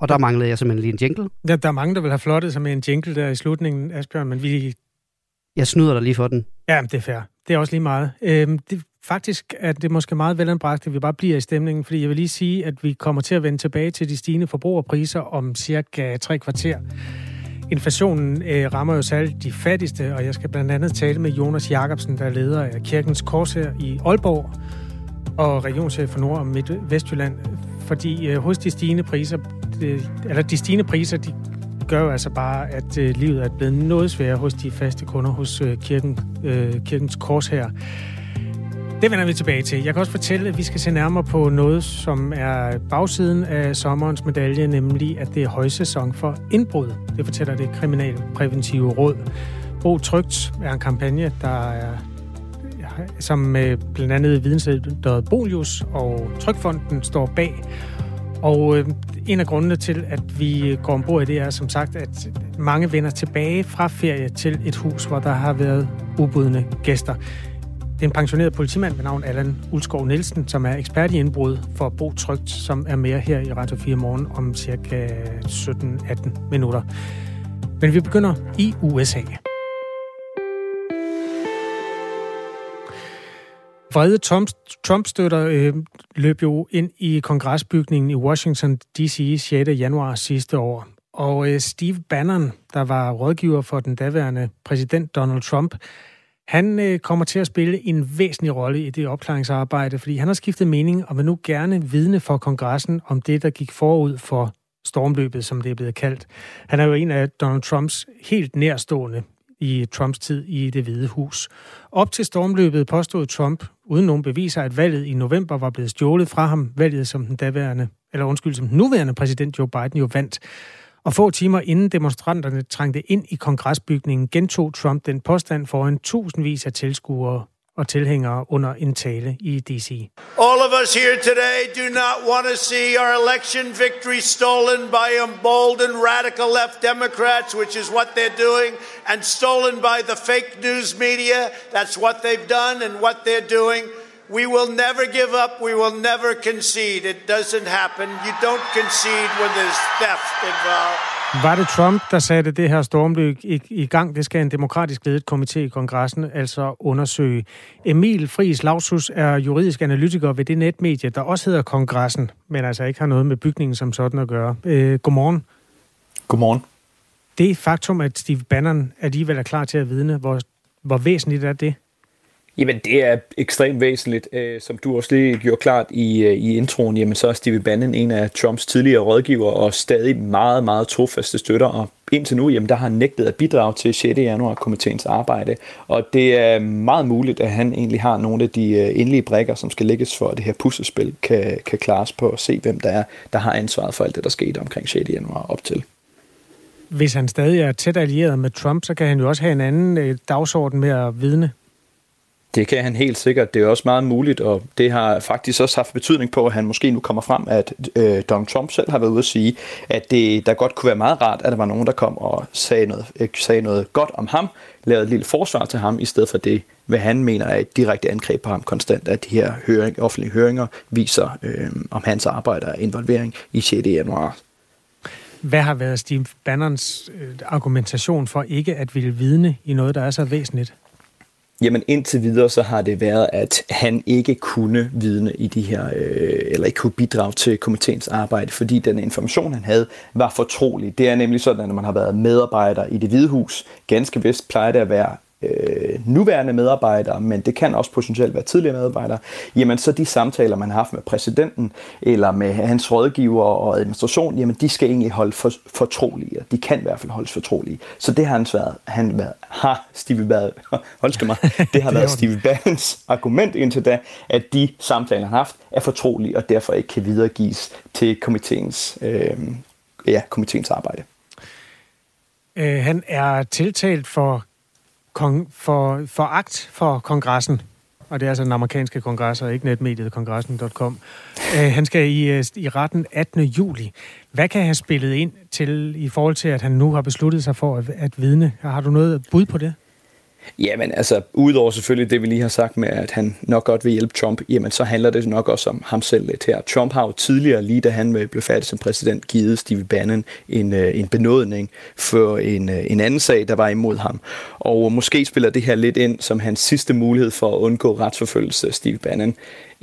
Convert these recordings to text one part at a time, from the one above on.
Og der manglede jeg simpelthen lige en jingle. Ja, der er mange, der vil have flottet sig med en jingle der i slutningen, Asbjørn, men vi... Jeg snyder dig lige for den. Ja, det er fair. Det er også lige meget. Øhm, det, faktisk er det måske meget velanbragt, at vi bare bliver i stemningen, fordi jeg vil lige sige, at vi kommer til at vende tilbage til de stigende forbrugerpriser om cirka tre kvarter. Inflationen øh, rammer jo særligt de fattigste, og jeg skal blandt andet tale med Jonas Jacobsen, der er leder af Kirkens Kors her i Aalborg, og regionschef for Nord- og Midt-Vestjylland, fordi øh, hos de stigende priser, øh, eller de stigende priser, de gør jo altså bare, at øh, livet er blevet noget sværere hos de faste kunder hos øh, kirken, øh, Kirkens Kors her. Det vender vi tilbage til. Jeg kan også fortælle, at vi skal se nærmere på noget, som er bagsiden af sommerens medalje, nemlig at det er højsæson for indbrud. Det fortæller det kriminalpræventive råd. Bo Trygt er en kampagne, der er som øh, blandt andet videnscenteret Bolius og Trykfonden står bag. Og øh, en af grundene til, at vi går ombord i det, er som sagt, at mange vender tilbage fra ferie til et hus, hvor der har været ubudne gæster. Det er en pensioneret politimand ved navn Allan Ulskov Nielsen, som er ekspert i indbrud for Bo Trygt, som er mere her i Radio 4 morgen om cirka 17-18 minutter. Men vi begynder i USA. Vrede Trump-støtter øh, løb jo ind i kongresbygningen i Washington D.C. 6. januar sidste år. Og øh, Steve Bannon, der var rådgiver for den daværende præsident Donald Trump, han øh, kommer til at spille en væsentlig rolle i det opklaringsarbejde, fordi han har skiftet mening og vil nu gerne vidne for kongressen om det, der gik forud for stormløbet, som det er blevet kaldt. Han er jo en af Donald Trumps helt nærstående i Trumps tid i det hvide hus. Op til stormløbet påstod Trump, uden nogen beviser, at valget i november var blevet stjålet fra ham, valget som den daværende, eller undskyld, som den nuværende præsident Joe Biden jo vandt. Og få timer inden demonstranterne trængte ind i kongresbygningen, gentog Trump den påstand foran tusindvis af tilskuere og tilhængere under en tale i D.C. All of us here today do not want to see our election victory stolen by emboldened radical left Democrats, which is what they're doing, and stolen by the fake news media. That's what they've done and what they're doing. We will never give up. We will never concede. It doesn't happen. You don't concede when there's theft involved. Var det Trump, der satte det her stormløb i, i gang? Det skal en demokratisk ledet komité i kongressen altså undersøge. Emil Friis Lausus er juridisk analytiker ved det netmedie, der også hedder kongressen, men altså ikke har noget med bygningen som sådan at gøre. Øh, godmorgen. Godmorgen. Det faktum, at Steve Bannon alligevel er klar til at vidne, hvor, hvor væsentligt er det? Jamen, det er ekstremt væsentligt. Øh, som du også lige gjorde klart i, øh, i introen, jamen, så er Steve Bannon en af Trumps tidligere rådgiver og stadig meget, meget trofaste støtter. Og indtil nu, jamen, der har han nægtet at bidrage til 6. januar komiteens arbejde. Og det er meget muligt, at han egentlig har nogle af de øh, endelige brækker, som skal lægges for, at det her puslespil kan, kan klares på at se, hvem der er, der har ansvaret for alt det, der skete omkring 6. januar op til. Hvis han stadig er tæt allieret med Trump, så kan han jo også have en anden dagsorden med at vidne det kan han helt sikkert. Det er også meget muligt, og det har faktisk også haft betydning på, at han måske nu kommer frem, at øh, Donald Trump selv har været ude at sige, at det der godt kunne være meget rart, at der var nogen, der kom og sagde noget, øh, sagde noget godt om ham, lavede et lille forsvar til ham, i stedet for det, hvad han mener er et direkte angreb på ham konstant, at de her høring, offentlige høringer viser øh, om hans arbejde og involvering i 6. januar. Hvad har været Steve Bannons øh, argumentation for ikke at ville vidne i noget, der er så væsentligt? Jamen indtil videre så har det været, at han ikke kunne vidne i de her, øh, eller ikke kunne bidrage til komiteens arbejde, fordi den information, han havde, var fortrolig. Det er nemlig sådan, at når man har været medarbejder i det hvide hus, ganske vist plejer det at være øh, nuværende medarbejdere, men det kan også potentielt være tidligere medarbejdere, jamen så de samtaler, man har haft med præsidenten eller med hans rådgiver og administration, jamen de skal egentlig holde for, fortrolige. De kan i hvert fald holdes fortrolige. Så det har han været, han været, har Steve Bad, hold mig, det har været Steve Bands argument indtil da, at de samtaler, han har haft, er fortrolige og derfor ikke kan videregives til komiteens, øh, ja, komiteens arbejde. Øh, han er tiltalt for kong, for, for akt for kongressen, og det er altså den amerikanske kongres, og ikke netmediet kongressen.com. Øh, han skal i, øh, i retten 18. juli. Hvad kan have spillet ind til i forhold til, at han nu har besluttet sig for at, at vidne? Har du noget bud på det? Jamen altså, udover selvfølgelig det, vi lige har sagt med, at han nok godt vil hjælpe Trump, jamen så handler det nok også om ham selv lidt her. Trump har jo tidligere, lige da han blev færdig som præsident, givet Steve Bannon en, øh, en benådning for en, øh, en anden sag, der var imod ham. Og måske spiller det her lidt ind som hans sidste mulighed for at undgå retsforfølgelse af Steve Bannon.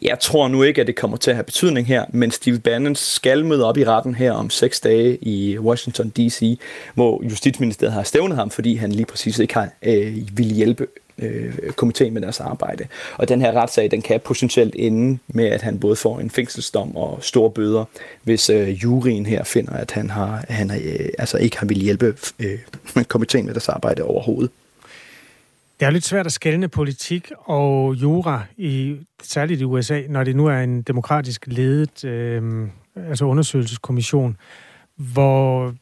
Jeg tror nu ikke, at det kommer til at have betydning her, men Steve Bannon skal møde op i retten her om seks dage i Washington D.C., hvor Justitsministeriet har stævnet ham, fordi han lige præcis ikke har øh, ville hjælpe øh, komiteen med deres arbejde. Og den her retssag, den kan potentielt ende med, at han både får en fængselsdom og store bøder, hvis øh, juryen her finder, at han har, han har, øh, altså ikke har ville hjælpe øh, komiteen med deres arbejde overhovedet. Det er lidt svært at skælne politik og jura, i, særligt i USA, når det nu er en demokratisk ledet øh, altså undersøgelseskommission. Hvor,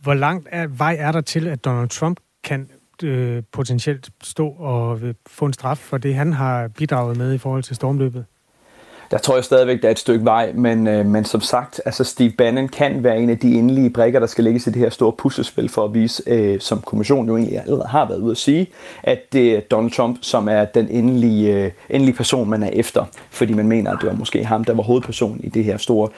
hvor langt er, vej er der til, at Donald Trump kan øh, potentielt stå og øh, få en straf for det, han har bidraget med i forhold til stormløbet? der tror jeg stadigvæk, der er et stykke vej, men, øh, men som sagt, altså Steve Bannon kan være en af de endelige brækker, der skal lægges i det her store puslespil for at vise, øh, som kommissionen jo egentlig allerede har været ude at sige, at det er Donald Trump, som er den endelige, øh, endelige person, man er efter, fordi man mener, at det var måske ham, der var hovedpersonen i det her store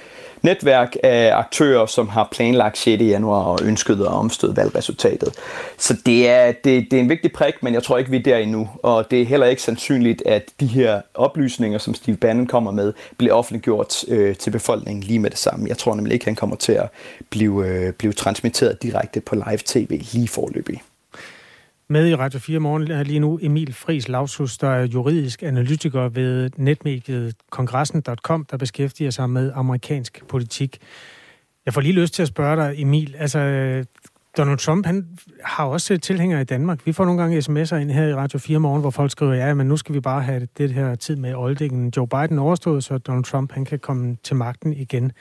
netværk af aktører, som har planlagt 6. januar og ønsket at omstøde valgresultatet. Så det er, det, det er en vigtig prik, men jeg tror ikke, vi er der endnu. Og det er heller ikke sandsynligt, at de her oplysninger, som Steve Bannon kommer med, bliver offentliggjort øh, til befolkningen lige med det samme. Jeg tror nemlig ikke, han kommer til at blive, øh, blive transmitteret direkte på live tv lige forløbig. Med i Radio 4 morgen er lige nu Emil Fris Lausus, der er juridisk analytiker ved netmediet kongressen.com, der beskæftiger sig med amerikansk politik. Jeg får lige lyst til at spørge dig, Emil. Altså, Donald Trump, han har også tilhængere i Danmark. Vi får nogle gange sms'er ind her i Radio 4 morgen, hvor folk skriver, ja, men nu skal vi bare have det her tid med oldingen Joe Biden overstået, så Donald Trump han kan komme til magten igen.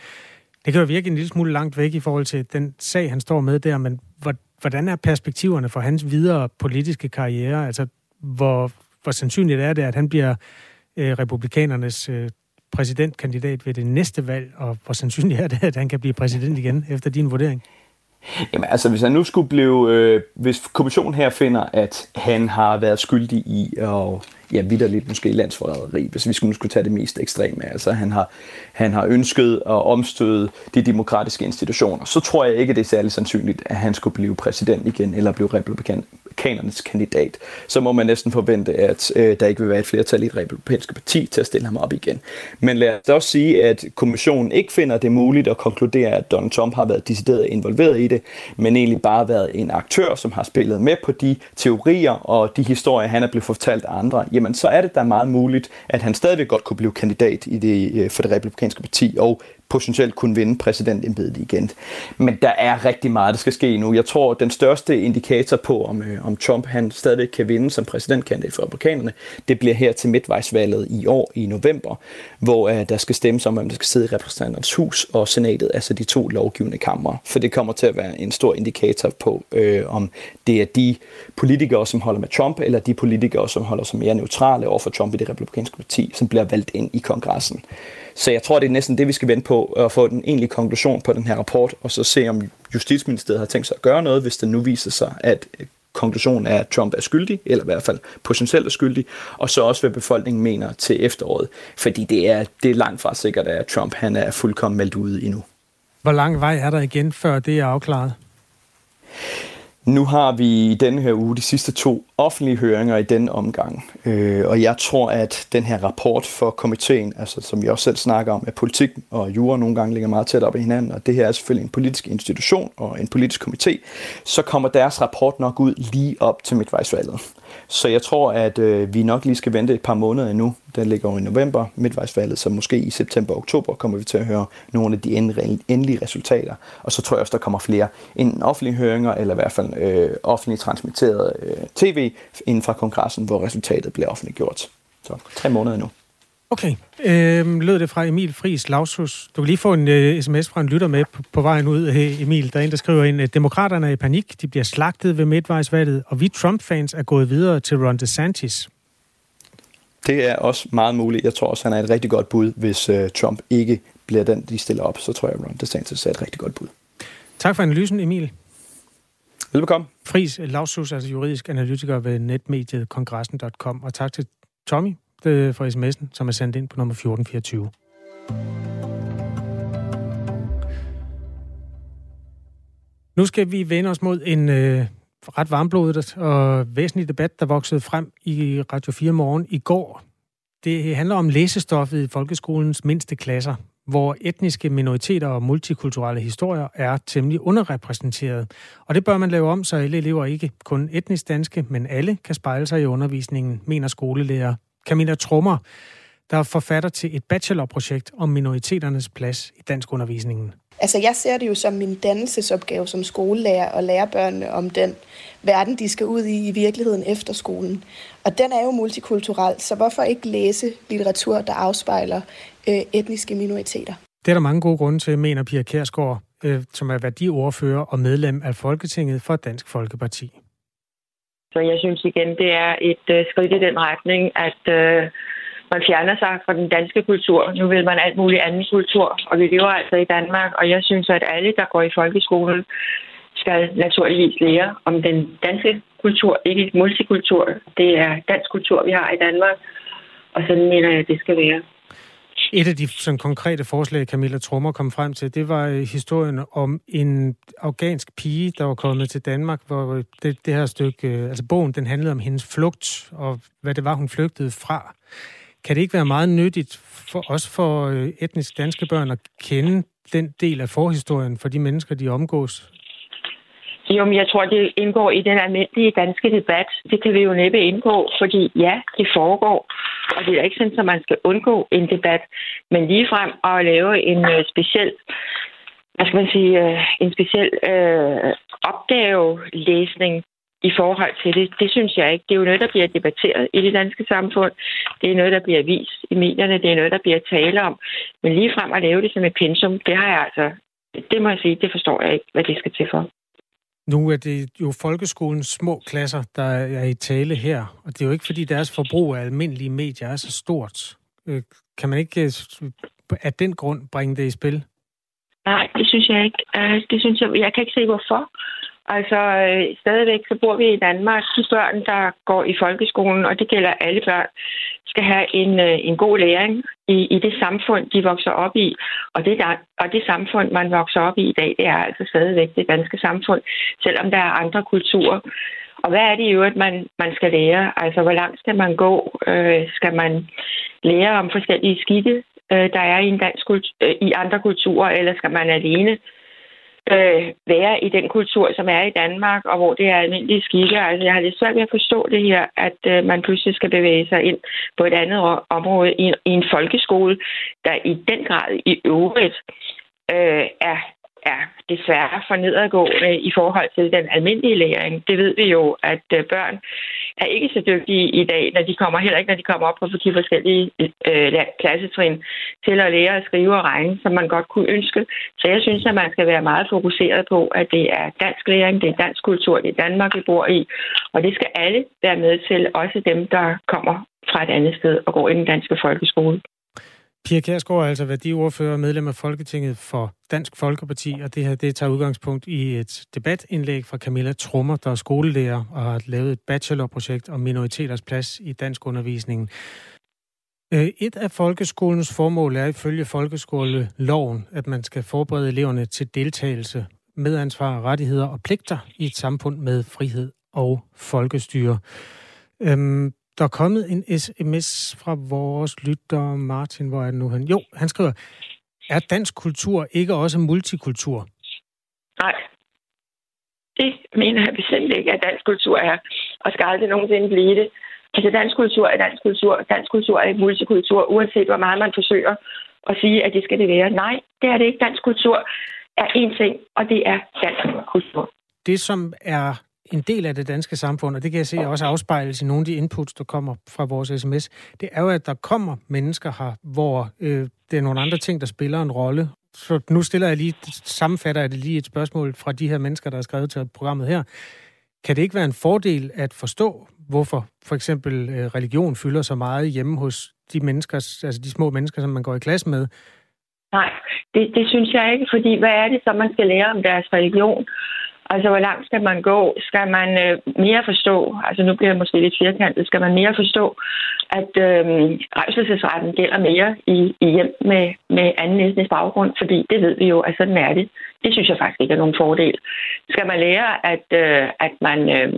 Det kan jo virke en lille smule langt væk i forhold til den sag, han står med der, men hvordan er perspektiverne for hans videre politiske karriere? Altså, hvor, hvor sandsynligt er det, at han bliver øh, republikanernes øh, præsidentkandidat ved det næste valg, og hvor sandsynligt er det, at han kan blive præsident igen, efter din vurdering? Jamen altså, hvis han nu skulle blive, øh, hvis kommissionen her finder, at han har været skyldig i at ja, vidderligt måske landsforræderi, hvis vi skulle, skulle tage det mest ekstreme. Altså, han har, han har ønsket at omstøde de demokratiske institutioner. Så tror jeg ikke, det er særlig sandsynligt, at han skulle blive præsident igen, eller blive republikanernes kandidat, så må man næsten forvente, at øh, der ikke vil være et flertal i det republikanske parti til at stille ham op igen. Men lad os også sige, at kommissionen ikke finder det muligt at konkludere, at Donald Trump har været decideret involveret i det, men egentlig bare været en aktør, som har spillet med på de teorier og de historier, han er blevet fortalt af andre, jamen så er det da meget muligt, at han stadigvæk godt kunne blive kandidat i det, øh, for det republikanske parti, og potentielt kunne vinde præsidentembedet igen. Men der er rigtig meget, der skal ske nu. Jeg tror, at den største indikator på, om, øh, om Trump han stadig kan vinde som præsidentkandidat for republikanerne, det bliver her til midtvejsvalget i år i november, hvor øh, der skal stemmes om, hvem der skal sidde i repræsentanternes hus og senatet, altså de to lovgivende kamre. For det kommer til at være en stor indikator på, øh, om det er de politikere, som holder med Trump, eller de politikere, som holder sig mere neutrale over for Trump i det republikanske parti, som bliver valgt ind i kongressen. Så jeg tror, det er næsten det, vi skal vente på, at få den egentlige konklusion på den her rapport, og så se, om Justitsministeriet har tænkt sig at gøre noget, hvis det nu viser sig, at konklusionen er, at Trump er skyldig, eller i hvert fald potentielt er skyldig, og så også, hvad befolkningen mener til efteråret. Fordi det er, det er langt fra sikkert, at Trump han er fuldkommen meldt ude endnu. Hvor lang vej er der igen, før det er afklaret? Nu har vi i denne her uge de sidste to offentlige høringer i den omgang, øh, og jeg tror, at den her rapport for komiteen, altså som vi også selv snakker om, at politik og jura nogle gange ligger meget tæt op i hinanden, og det her er selvfølgelig en politisk institution og en politisk komité, så kommer deres rapport nok ud lige op til midtvejsvalget. Så jeg tror, at øh, vi nok lige skal vente et par måneder endnu. Den ligger jo i november, midtvejsvalget, så måske i september og oktober kommer vi til at høre nogle af de endelige resultater. Og så tror jeg også, der kommer flere enten offentlige høringer, eller i hvert fald øh, offentligt transmitteret øh, tv inden fra kongressen, hvor resultatet bliver offentliggjort. Så tre måneder endnu. Okay. Øhm, lød det fra Emil Friis Lausus. Du kan lige få en uh, sms fra en lytter med på, på vejen ud, hey, Emil. Der er en, der skriver ind, at demokraterne er i panik. De bliver slagtet ved midtvejsvalget, og vi Trump-fans er gået videre til Ron DeSantis. Det er også meget muligt. Jeg tror også, han er et rigtig godt bud, hvis uh, Trump ikke bliver den, de stiller op. Så tror jeg, Ron DeSantis er et rigtig godt bud. Tak for analysen, Emil. Velbekomme. Fris Lausus, altså juridisk analytiker ved netmediet kongressen.com. Og tak til Tommy øh, for sms'en, som er sendt ind på nummer 1424. Nu skal vi vende os mod en øh, ret varmblodet og væsentlig debat, der voksede frem i Radio 4 morgen i går. Det handler om læsestoffet i folkeskolens mindste klasser, hvor etniske minoriteter og multikulturelle historier er temmelig underrepræsenteret. Og det bør man lave om, så alle elever ikke kun etnisk danske, men alle kan spejle sig i undervisningen, mener skolelærer Camilla Trummer, der er forfatter til et bachelorprojekt om minoriteternes plads i dansk undervisningen. Altså, jeg ser det jo som min dannelsesopgave som skolelærer at lære børnene om den verden, de skal ud i i virkeligheden efter skolen. Og den er jo multikulturel, så hvorfor ikke læse litteratur, der afspejler øh, etniske minoriteter? Det er der mange gode grunde til, mener Pia Kærsgaard, øh, som er værdiordfører og medlem af Folketinget for Dansk Folkeparti. Så jeg synes igen, det er et øh, skridt i den retning, at øh, man fjerner sig fra den danske kultur. Nu vil man alt muligt anden kultur, og vi lever altså i Danmark, og jeg synes, at alle, der går i folkeskolen, skal naturligvis lære om den danske kultur, ikke multikultur. Det er dansk kultur, vi har i Danmark, og sådan mener jeg, at det skal være. Et af de sådan, konkrete forslag, Camilla Trummer kom frem til, det var øh, historien om en afghansk pige, der var kommet til Danmark, hvor øh, det, det her stykke, øh, altså bogen, den handlede om hendes flugt, og hvad det var, hun flygtede fra. Kan det ikke være meget nyttigt for os for etnisk danske børn at kende den del af forhistorien for de mennesker, de omgås? Jo, men jeg tror, det indgår i den almindelige danske debat. Det kan vi jo næppe indgå, fordi ja, det foregår, og det er ikke sådan, at man skal undgå en debat. Men ligefrem at lave en øh, speciel hvad skal man sige, øh, en speciel øh, opgavelæsning i forhold til det, det synes jeg ikke. Det er jo noget, der bliver debatteret i det danske samfund. Det er noget, der bliver vist i medierne. Det er noget, der bliver tale om. Men lige frem at lave det som et pensum, det har jeg altså... Det må jeg sige, det forstår jeg ikke, hvad det skal til for. Nu er det jo folkeskolens små klasser, der er i tale her, og det er jo ikke, fordi deres forbrug af almindelige medier er så stort. Øh, kan man ikke øh, af den grund bringe det i spil? Nej, det synes jeg ikke. Øh, det synes jeg, jeg kan ikke se, hvorfor. Altså, øh, stadigvæk så bor vi i Danmark. De børn, der går i folkeskolen, og det gælder alle børn, skal have en, øh, en god læring i, i det samfund, de vokser op i. Og det, der, og det samfund, man vokser op i i dag, det er altså stadigvæk det danske samfund, selvom der er andre kulturer. Og hvad er det i øvrigt, man, man skal lære? Altså, hvor langt skal man gå? Øh, skal man lære om forskellige skikke, øh, der er i, en dansk kultur, øh, i andre kulturer, eller skal man alene øh, Øh, være i den kultur, som er i Danmark, og hvor det er almindelige skikke. Altså, jeg har lidt svært ved at forstå det her, at øh, man pludselig skal bevæge sig ind på et andet område i, i en folkeskole, der i den grad i øvrigt øh, er er desværre for nedadgående i forhold til den almindelige læring. Det ved vi jo, at øh, børn er ikke så dygtige i dag, når de kommer, heller ikke når de kommer op på de forskellige øh, klassetrin, til at lære at skrive og regne, som man godt kunne ønske. Så jeg synes, at man skal være meget fokuseret på, at det er dansk læring, det er dansk kultur, det er Danmark, vi bor i, og det skal alle være med til, også dem, der kommer fra et andet sted og går i den danske folkeskole. Pia Kærsgaard er altså værdiordfører og medlem af Folketinget for Dansk Folkeparti, og det her det tager udgangspunkt i et debatindlæg fra Camilla Trummer, der er skolelærer og har lavet et bachelorprojekt om minoriteters plads i dansk undervisningen. Øh, et af folkeskolens formål er ifølge folkeskoleloven, at man skal forberede eleverne til deltagelse, medansvar, rettigheder og pligter i et samfund med frihed og folkestyre. Øhm, der er kommet en sms fra vores lytter, Martin, hvor er det nu han? Jo, han skriver, er dansk kultur ikke også multikultur? Nej. Det mener jeg bestemt ikke, at dansk kultur er, og skal aldrig nogensinde blive det. Altså dansk kultur er dansk kultur. Dansk kultur er ikke multikultur, uanset hvor meget man forsøger at sige, at det skal det være. Nej, det er det ikke. Dansk kultur er én ting, og det er dansk kultur. Det, som er en del af det danske samfund, og det kan jeg se også afspejles i nogle af de inputs, der kommer fra vores sms, det er jo, at der kommer mennesker her, hvor øh, det er nogle andre ting, der spiller en rolle. Så nu stiller jeg lige, sammenfatter jeg det lige et spørgsmål fra de her mennesker, der har skrevet til programmet her. Kan det ikke være en fordel at forstå, hvorfor for eksempel øh, religion fylder så meget hjemme hos de mennesker, altså de små mennesker, som man går i klasse med? Nej, det, det synes jeg ikke, fordi hvad er det så, man skal lære om deres religion? Altså, hvor langt skal man gå? Skal man øh, mere forstå, altså nu bliver jeg måske lidt firkantet, skal man mere forstå, at øh, rejselsesretten gælder mere i, i hjem med, med anden etnisk baggrund? Fordi det ved vi jo, at sådan er det. Det synes jeg faktisk ikke er nogen fordel. Skal man lære, at, øh, at man... Øh,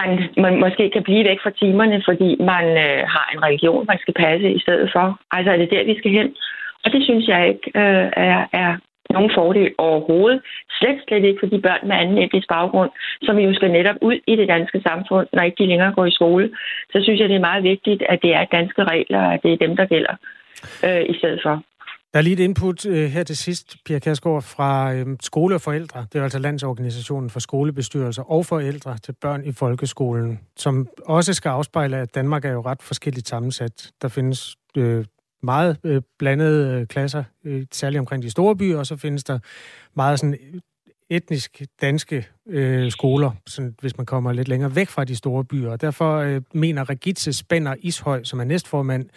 man, man måske kan blive væk fra timerne, fordi man øh, har en religion, man skal passe i stedet for. Altså er det der, vi skal hen? Og det synes jeg ikke øh, er, er nogen fordel overhovedet. Slet, slet ikke for de børn med anden etnisk baggrund, som jo skal netop ud i det danske samfund, når ikke de længere går i skole. Så synes jeg, det er meget vigtigt, at det er danske regler, og at det er dem, der gælder øh, i stedet for. Der er lige et input øh, her til sidst, Pia Kærsgaard, fra øh, Skole og Forældre. Det er altså Landsorganisationen for skolebestyrelser og forældre til børn i folkeskolen, som også skal afspejle, at Danmark er jo ret forskelligt sammensat. Der findes øh, meget øh, blandede øh, klasser, øh, særligt omkring de store byer, og så findes der meget sådan øh, etnisk danske øh, skoler, sådan, hvis man kommer lidt længere væk fra de store byer. Og derfor øh, mener Regitze Spænder Ishøj, som er næstformand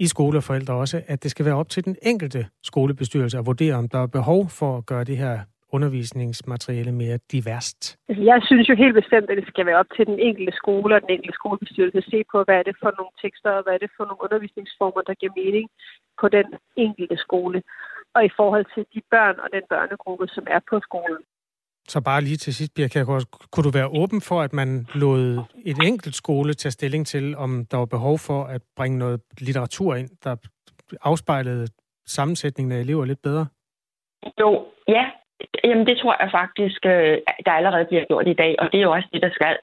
i skoleforældre også, at det skal være op til den enkelte skolebestyrelse at vurdere, om der er behov for at gøre det her undervisningsmateriale mere diverst? Altså, jeg synes jo helt bestemt, at det skal være op til den enkelte skole og den enkelte skolebestyrelse at se på, hvad er det for nogle tekster, og hvad er det for nogle undervisningsformer, der giver mening på den enkelte skole, og i forhold til de børn og den børnegruppe, som er på skolen. Så bare lige til sidst, Birk, kunne du være åben for, at man lod et enkelt skole tage stilling til, om der var behov for at bringe noget litteratur ind, der afspejlede sammensætningen af elever lidt bedre? Jo, ja, Jamen, det tror jeg faktisk, øh, der allerede bliver gjort i dag, og det er jo også det, der skal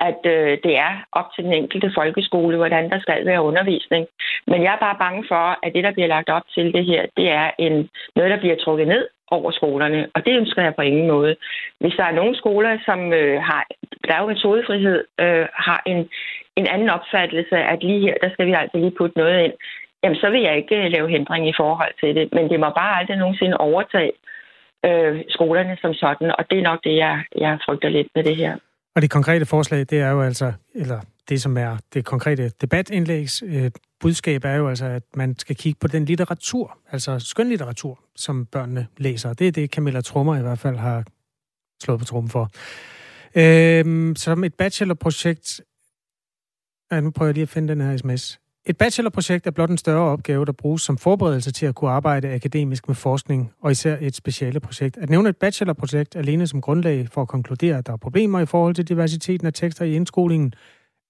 at øh, det er op til den enkelte folkeskole, hvordan der skal være undervisning. Men jeg er bare bange for, at det, der bliver lagt op til det her, det er en, noget, der bliver trukket ned over skolerne, og det ønsker jeg på ingen måde. Hvis der er nogle skoler, som øh, har, der er jo metodefrihed, øh, har en, en anden opfattelse, at lige her, der skal vi altså lige putte noget ind, jamen så vil jeg ikke øh, lave hindring i forhold til det. Men det må bare aldrig nogensinde overtage øh, skolerne som sådan, og det er nok det, jeg, jeg frygter lidt med det her. Og det konkrete forslag, det er jo altså, eller det som er det konkrete debatindlægs øh, budskab er jo altså, at man skal kigge på den litteratur, altså skønlitteratur, som børnene læser. Det er det, Camilla Trummer i hvert fald har slået på trummen for. Øh, som et bachelorprojekt, ja, nu prøver jeg lige at finde den her sms. Et bachelorprojekt er blot en større opgave, der bruges som forberedelse til at kunne arbejde akademisk med forskning, og især et speciale projekt. At nævne et bachelorprojekt alene som grundlag for at konkludere, at der er problemer i forhold til diversiteten af tekster i indskolingen,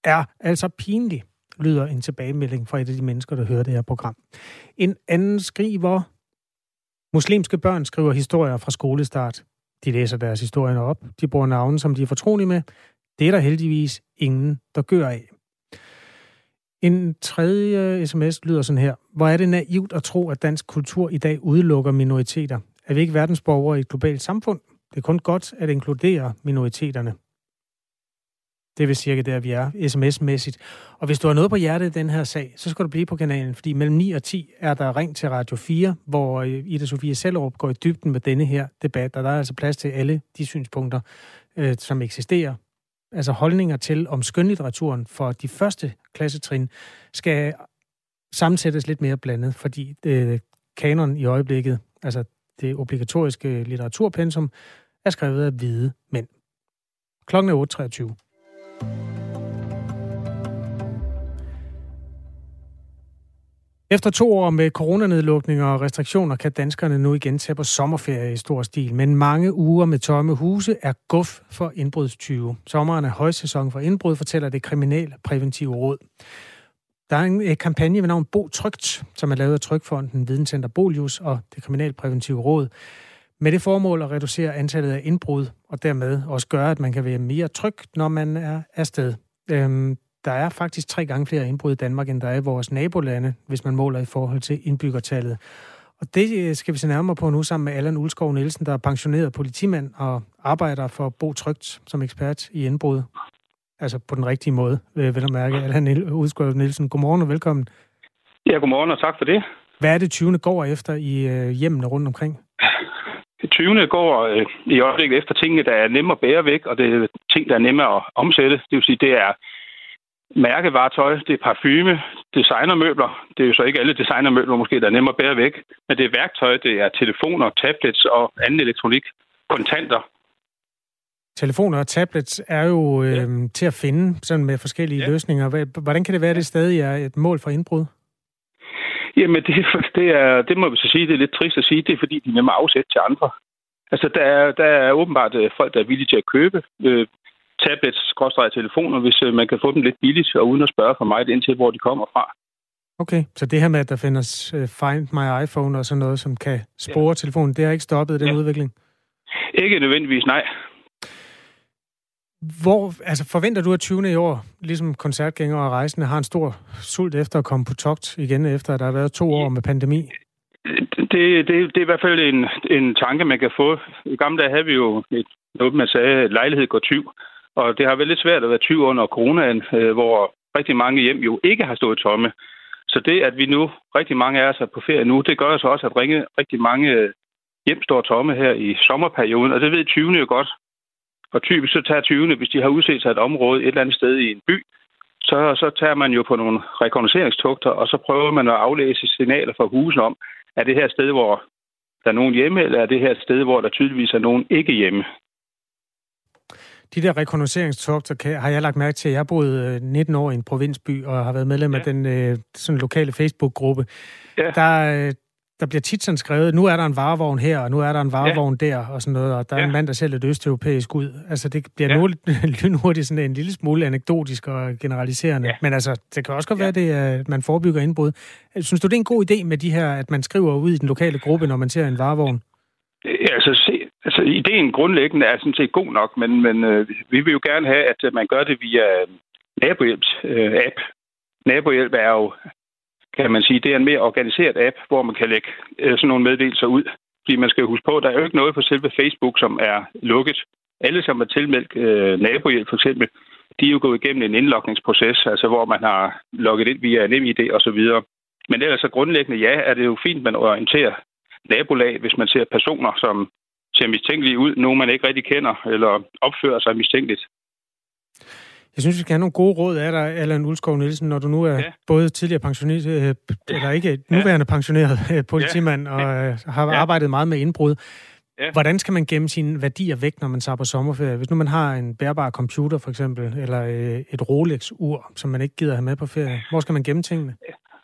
er altså pinligt, lyder en tilbagemelding fra et af de mennesker, der hører det her program. En anden skriver, muslimske børn skriver historier fra skolestart. De læser deres historier op, de bruger navne, som de er fortrolige med. Det er der heldigvis ingen, der gør af. En tredje sms lyder sådan her. Hvor er det naivt at tro, at dansk kultur i dag udelukker minoriteter? Er vi ikke verdensborgere i et globalt samfund? Det er kun godt at inkludere minoriteterne. Det er cirka der, vi er, sms-mæssigt. Og hvis du har noget på hjertet i den her sag, så skal du blive på kanalen, fordi mellem 9 og 10 er der ring til Radio 4, hvor øh, Ida Sofie Sellerup går i dybden med denne her debat, og der er altså plads til alle de synspunkter, øh, som eksisterer altså holdninger til, om skønlitteraturen for de første klassetrin skal sammensættes lidt mere blandet, fordi øh, kanon i øjeblikket, altså det obligatoriske litteraturpensum, er skrevet af hvide mænd. Klokken er 8.23. Efter to år med coronanedlukninger og restriktioner kan danskerne nu igen tage på sommerferie i stor stil, men mange uger med tomme huse er guf for indbrudstyve. Sommeren er højsæson for indbrud, fortæller det kriminalpræventive råd. Der er en kampagne ved navn Bo Trygt, som er lavet af Trykfonden, Videnscenter Bolius og det kriminalpræventive råd. Med det formål at reducere antallet af indbrud, og dermed også gøre, at man kan være mere tryg, når man er afsted. Øhm, der er faktisk tre gange flere indbrud i Danmark, end der er i vores nabolande, hvis man måler i forhold til indbyggertallet. Og det øh, skal vi se nærmere på nu sammen med Allan Ulskov Nielsen, der er pensioneret politimand og arbejder for Bo Trygt som ekspert i indbrud. Altså på den rigtige måde, vil jeg mærke. Allan Ulskov Nielsen, godmorgen og velkommen. Ja, godmorgen og tak for det. Hvad er det 20. går efter i øh, hjemmene rundt omkring? Det 20. går øh, i øjeblikket efter tingene, der er nemme at bære væk, og det er ting, der er nemme at omsætte. Det vil sige, det er mærkevaretøj, det er parfume, designermøbler. Det er jo så ikke alle designermøbler måske, der er nemmere at bære væk. Men det er værktøj, det er telefoner, tablets og anden elektronik, kontanter. Telefoner og tablets er jo øh, ja. til at finde sådan med forskellige ja. løsninger. Hvordan kan det være, at det stadig er et mål for indbrud? Jamen, det, det, er, det må vi så sige, det er lidt trist at sige, det er fordi, de er nemme afsætte til andre. Altså, der er, der er åbenbart øh, folk, der er villige til at købe øh, tablets, telefoner, hvis øh, man kan få dem lidt billigt, og uden at spørge for mig ind til, hvor de kommer fra. Okay, så det her med, at der findes uh, Find My iPhone og sådan noget, som kan spore ja. telefonen, det har ikke stoppet den ja. udvikling? Ikke nødvendigvis, nej. Hvor, altså forventer du, at 20. i år, ligesom koncertgængere og rejsende, har en stor sult efter at komme på togt igen, efter at der har været to år med pandemi? Det, det, det er i hvert fald en, en tanke, man kan få. I gamle dage havde vi jo et, noget, man sagde, at lejlighed går 20. Og det har været lidt svært at være 20 under coronaen, øh, hvor rigtig mange hjem jo ikke har stået tomme. Så det, at vi nu, rigtig mange af os er på ferie nu, det gør så også, at ringe, rigtig mange øh, hjem står tomme her i sommerperioden, og det ved 20'erne jo godt. Og typisk så tager 20'erne, hvis de har udset sig et område et eller andet sted i en by, så, så tager man jo på nogle rekognoseringstugter, og så prøver man at aflæse signaler fra husen om, er det her sted, hvor der er nogen hjemme, eller er det her sted, hvor der tydeligvis er nogen ikke hjemme? De der rekognoseringstogter har jeg lagt mærke til. Jeg har boet 19 øh, år i en provinsby og har været medlem ja. af den øh, sådan lokale Facebook-gruppe. Ja. Der, øh, der bliver tit sådan skrevet, nu er der en varevogn her, og nu er der en varevogn ja. der, og sådan noget, og der er ja. en mand, der sælger et østeuropæisk ud. Altså, det bliver ja. nu lynhurtigt sådan en lille smule anekdotisk og generaliserende. Ja. Men altså, det kan også godt ja. være, det, at man forebygger indbrud. Synes du, det er en god idé med de her, at man skriver ud i den lokale gruppe, når man ser en varevogn? Ja, altså, se, altså, ideen grundlæggende er sådan set god nok, men, men øh, vi vil jo gerne have, at øh, man gør det via nabohjælps-app. Øh, øh Nabohjælp er jo kan man sige, det er en mere organiseret app, hvor man kan lægge øh, sådan nogle meddelelser ud. Fordi man skal huske på, at der er jo ikke noget på selve Facebook, som er lukket. Alle, som er tilmeldt øh, nabohjælp for eksempel, de er jo gået igennem en indlogningsproces, altså hvor man har logget ind via NemID og så videre. Men ellers så grundlæggende, ja, er det jo fint, man orienterer nabolag, hvis man ser personer, som ser mistænkelige ud, nogen man ikke rigtig kender, eller opfører sig mistænkeligt. Jeg synes, vi skal have nogle gode råd af dig, Allan Ulskov Nielsen, når du nu er ja. både tidligere pensionist, øh, eller ikke nuværende ja. pensioneret øh, politimand, ja. og øh, har ja. arbejdet meget med indbrud. Ja. Hvordan skal man gemme sine værdier væk, når man tager på sommerferie? Hvis nu man har en bærbar computer, for eksempel, eller øh, et Rolex-ur, som man ikke gider have med på ferie, hvor skal man gemme tingene?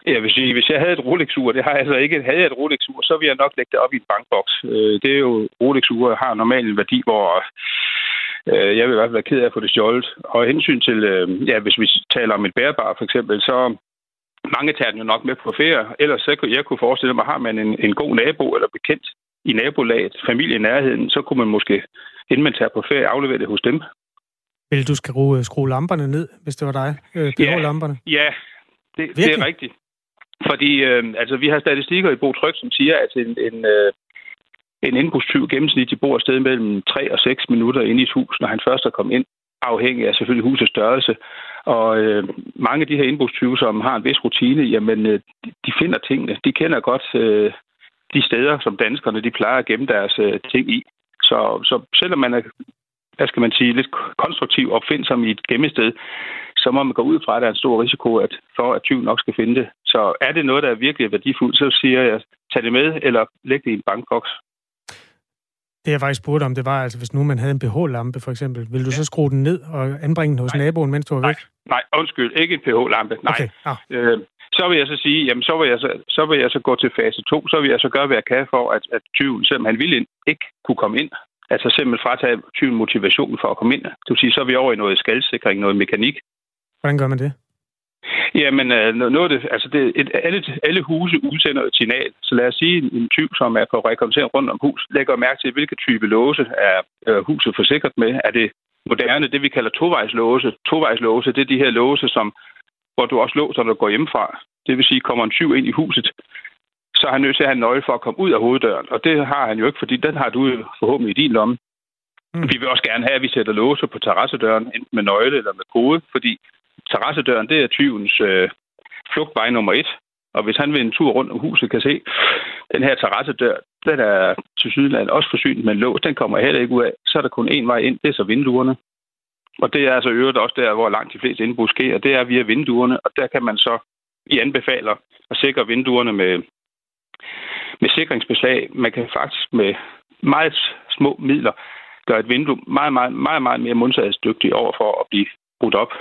Ja, hvis jeg, hvis jeg havde et Rolex-ur, det har jeg altså ikke. Havde jeg et Rolex-ur, så ville jeg nok lægge det op i en bankboks. Det er jo, Rolex-ur har normalt en værdi, hvor Øh, jeg vil i hvert fald være ked af at få det stjålet. Og hensyn til, øh, ja, hvis vi taler om et bærbar for eksempel, så mange tager den jo nok med på ferie. Ellers så kunne jeg kunne forestille mig, har man en, en god nabo eller bekendt i nabolaget, familie i nærheden, så kunne man måske, inden man tager på ferie, aflevere det hos dem. Vil du skrue, skrue lamperne ned, hvis det var dig? Øh, ja, lamperne? ja det, det er rigtigt. Fordi øh, altså, vi har statistikker i Bo Tryk, som siger, at en, en, øh, en indbrudstyv gennemsnitligt bor sted mellem 3 og 6 minutter inde i et hus, når han først er kommet ind, afhængig af selvfølgelig husets størrelse. Og øh, mange af de her indbrudstyve, som har en vis rutine, jamen, øh, de finder tingene. De kender godt øh, de steder, som danskerne de plejer at gemme deres øh, ting i. Så, så selvom man er, hvad skal man sige, lidt konstruktiv opfindsom i et gemmested, så må man gå ud fra, at der er en stor risiko at, for, at tyven nok skal finde det. Så er det noget, der er virkelig værdifuldt, så siger jeg, tag det med, eller læg det i en bankboks. Det jeg faktisk spurgte om, det var, altså hvis nu man havde en pH-lampe for eksempel, ville du ja. så skrue den ned og anbringe den hos nej. naboen, mens du var væk? Nej, nej undskyld, ikke en pH-lampe, nej. Okay. Ah. Øh, så vil jeg så sige, jamen så vil jeg så, så vil jeg så gå til fase 2, så vil jeg så gøre, hvad jeg kan for, at, at tyven, selvom han ville ind, ikke kunne komme ind. Altså simpelthen fratage tyven motivation for at komme ind. Det vil sige, så er vi over i noget skaldsikring, noget mekanik. Hvordan gør man det? Jamen, øh, noget det, altså det, et, alle, alle huse udsender et signal. Så lad os sige, en tyv, som er på rekognosering rundt om hus, lægger mærke til, hvilke type låse er øh, huset forsikret med. Er det moderne, det vi kalder tovejslåse? Tovejslåse, det er de her låse, som, hvor du også låser, når du går hjemmefra. Det vil sige, kommer en tyv ind i huset, så er han nødt til at have en nøgle for at komme ud af hoveddøren. Og det har han jo ikke, fordi den har du forhåbentlig i din lomme. Mm. Vi vil også gerne have, at vi sætter låse på terrassedøren, enten med nøgle eller med kode, fordi terrassedøren, det er tyvens øh, flugtvej nummer et. Og hvis han ved en tur rundt om huset, kan se, den her terrassedør, den er til sydland også forsynet med en lås, den kommer heller ikke ud af. Så er der kun én vej ind, det er så vinduerne. Og det er altså øvrigt også der, hvor langt de fleste indbrud sker, det er via vinduerne, og der kan man så, i anbefaler at sikre vinduerne med, med sikringsbeslag. Man kan faktisk med meget små midler gøre et vindue meget, meget, meget, meget mere modsatsdygtigt over for at blive brudt op.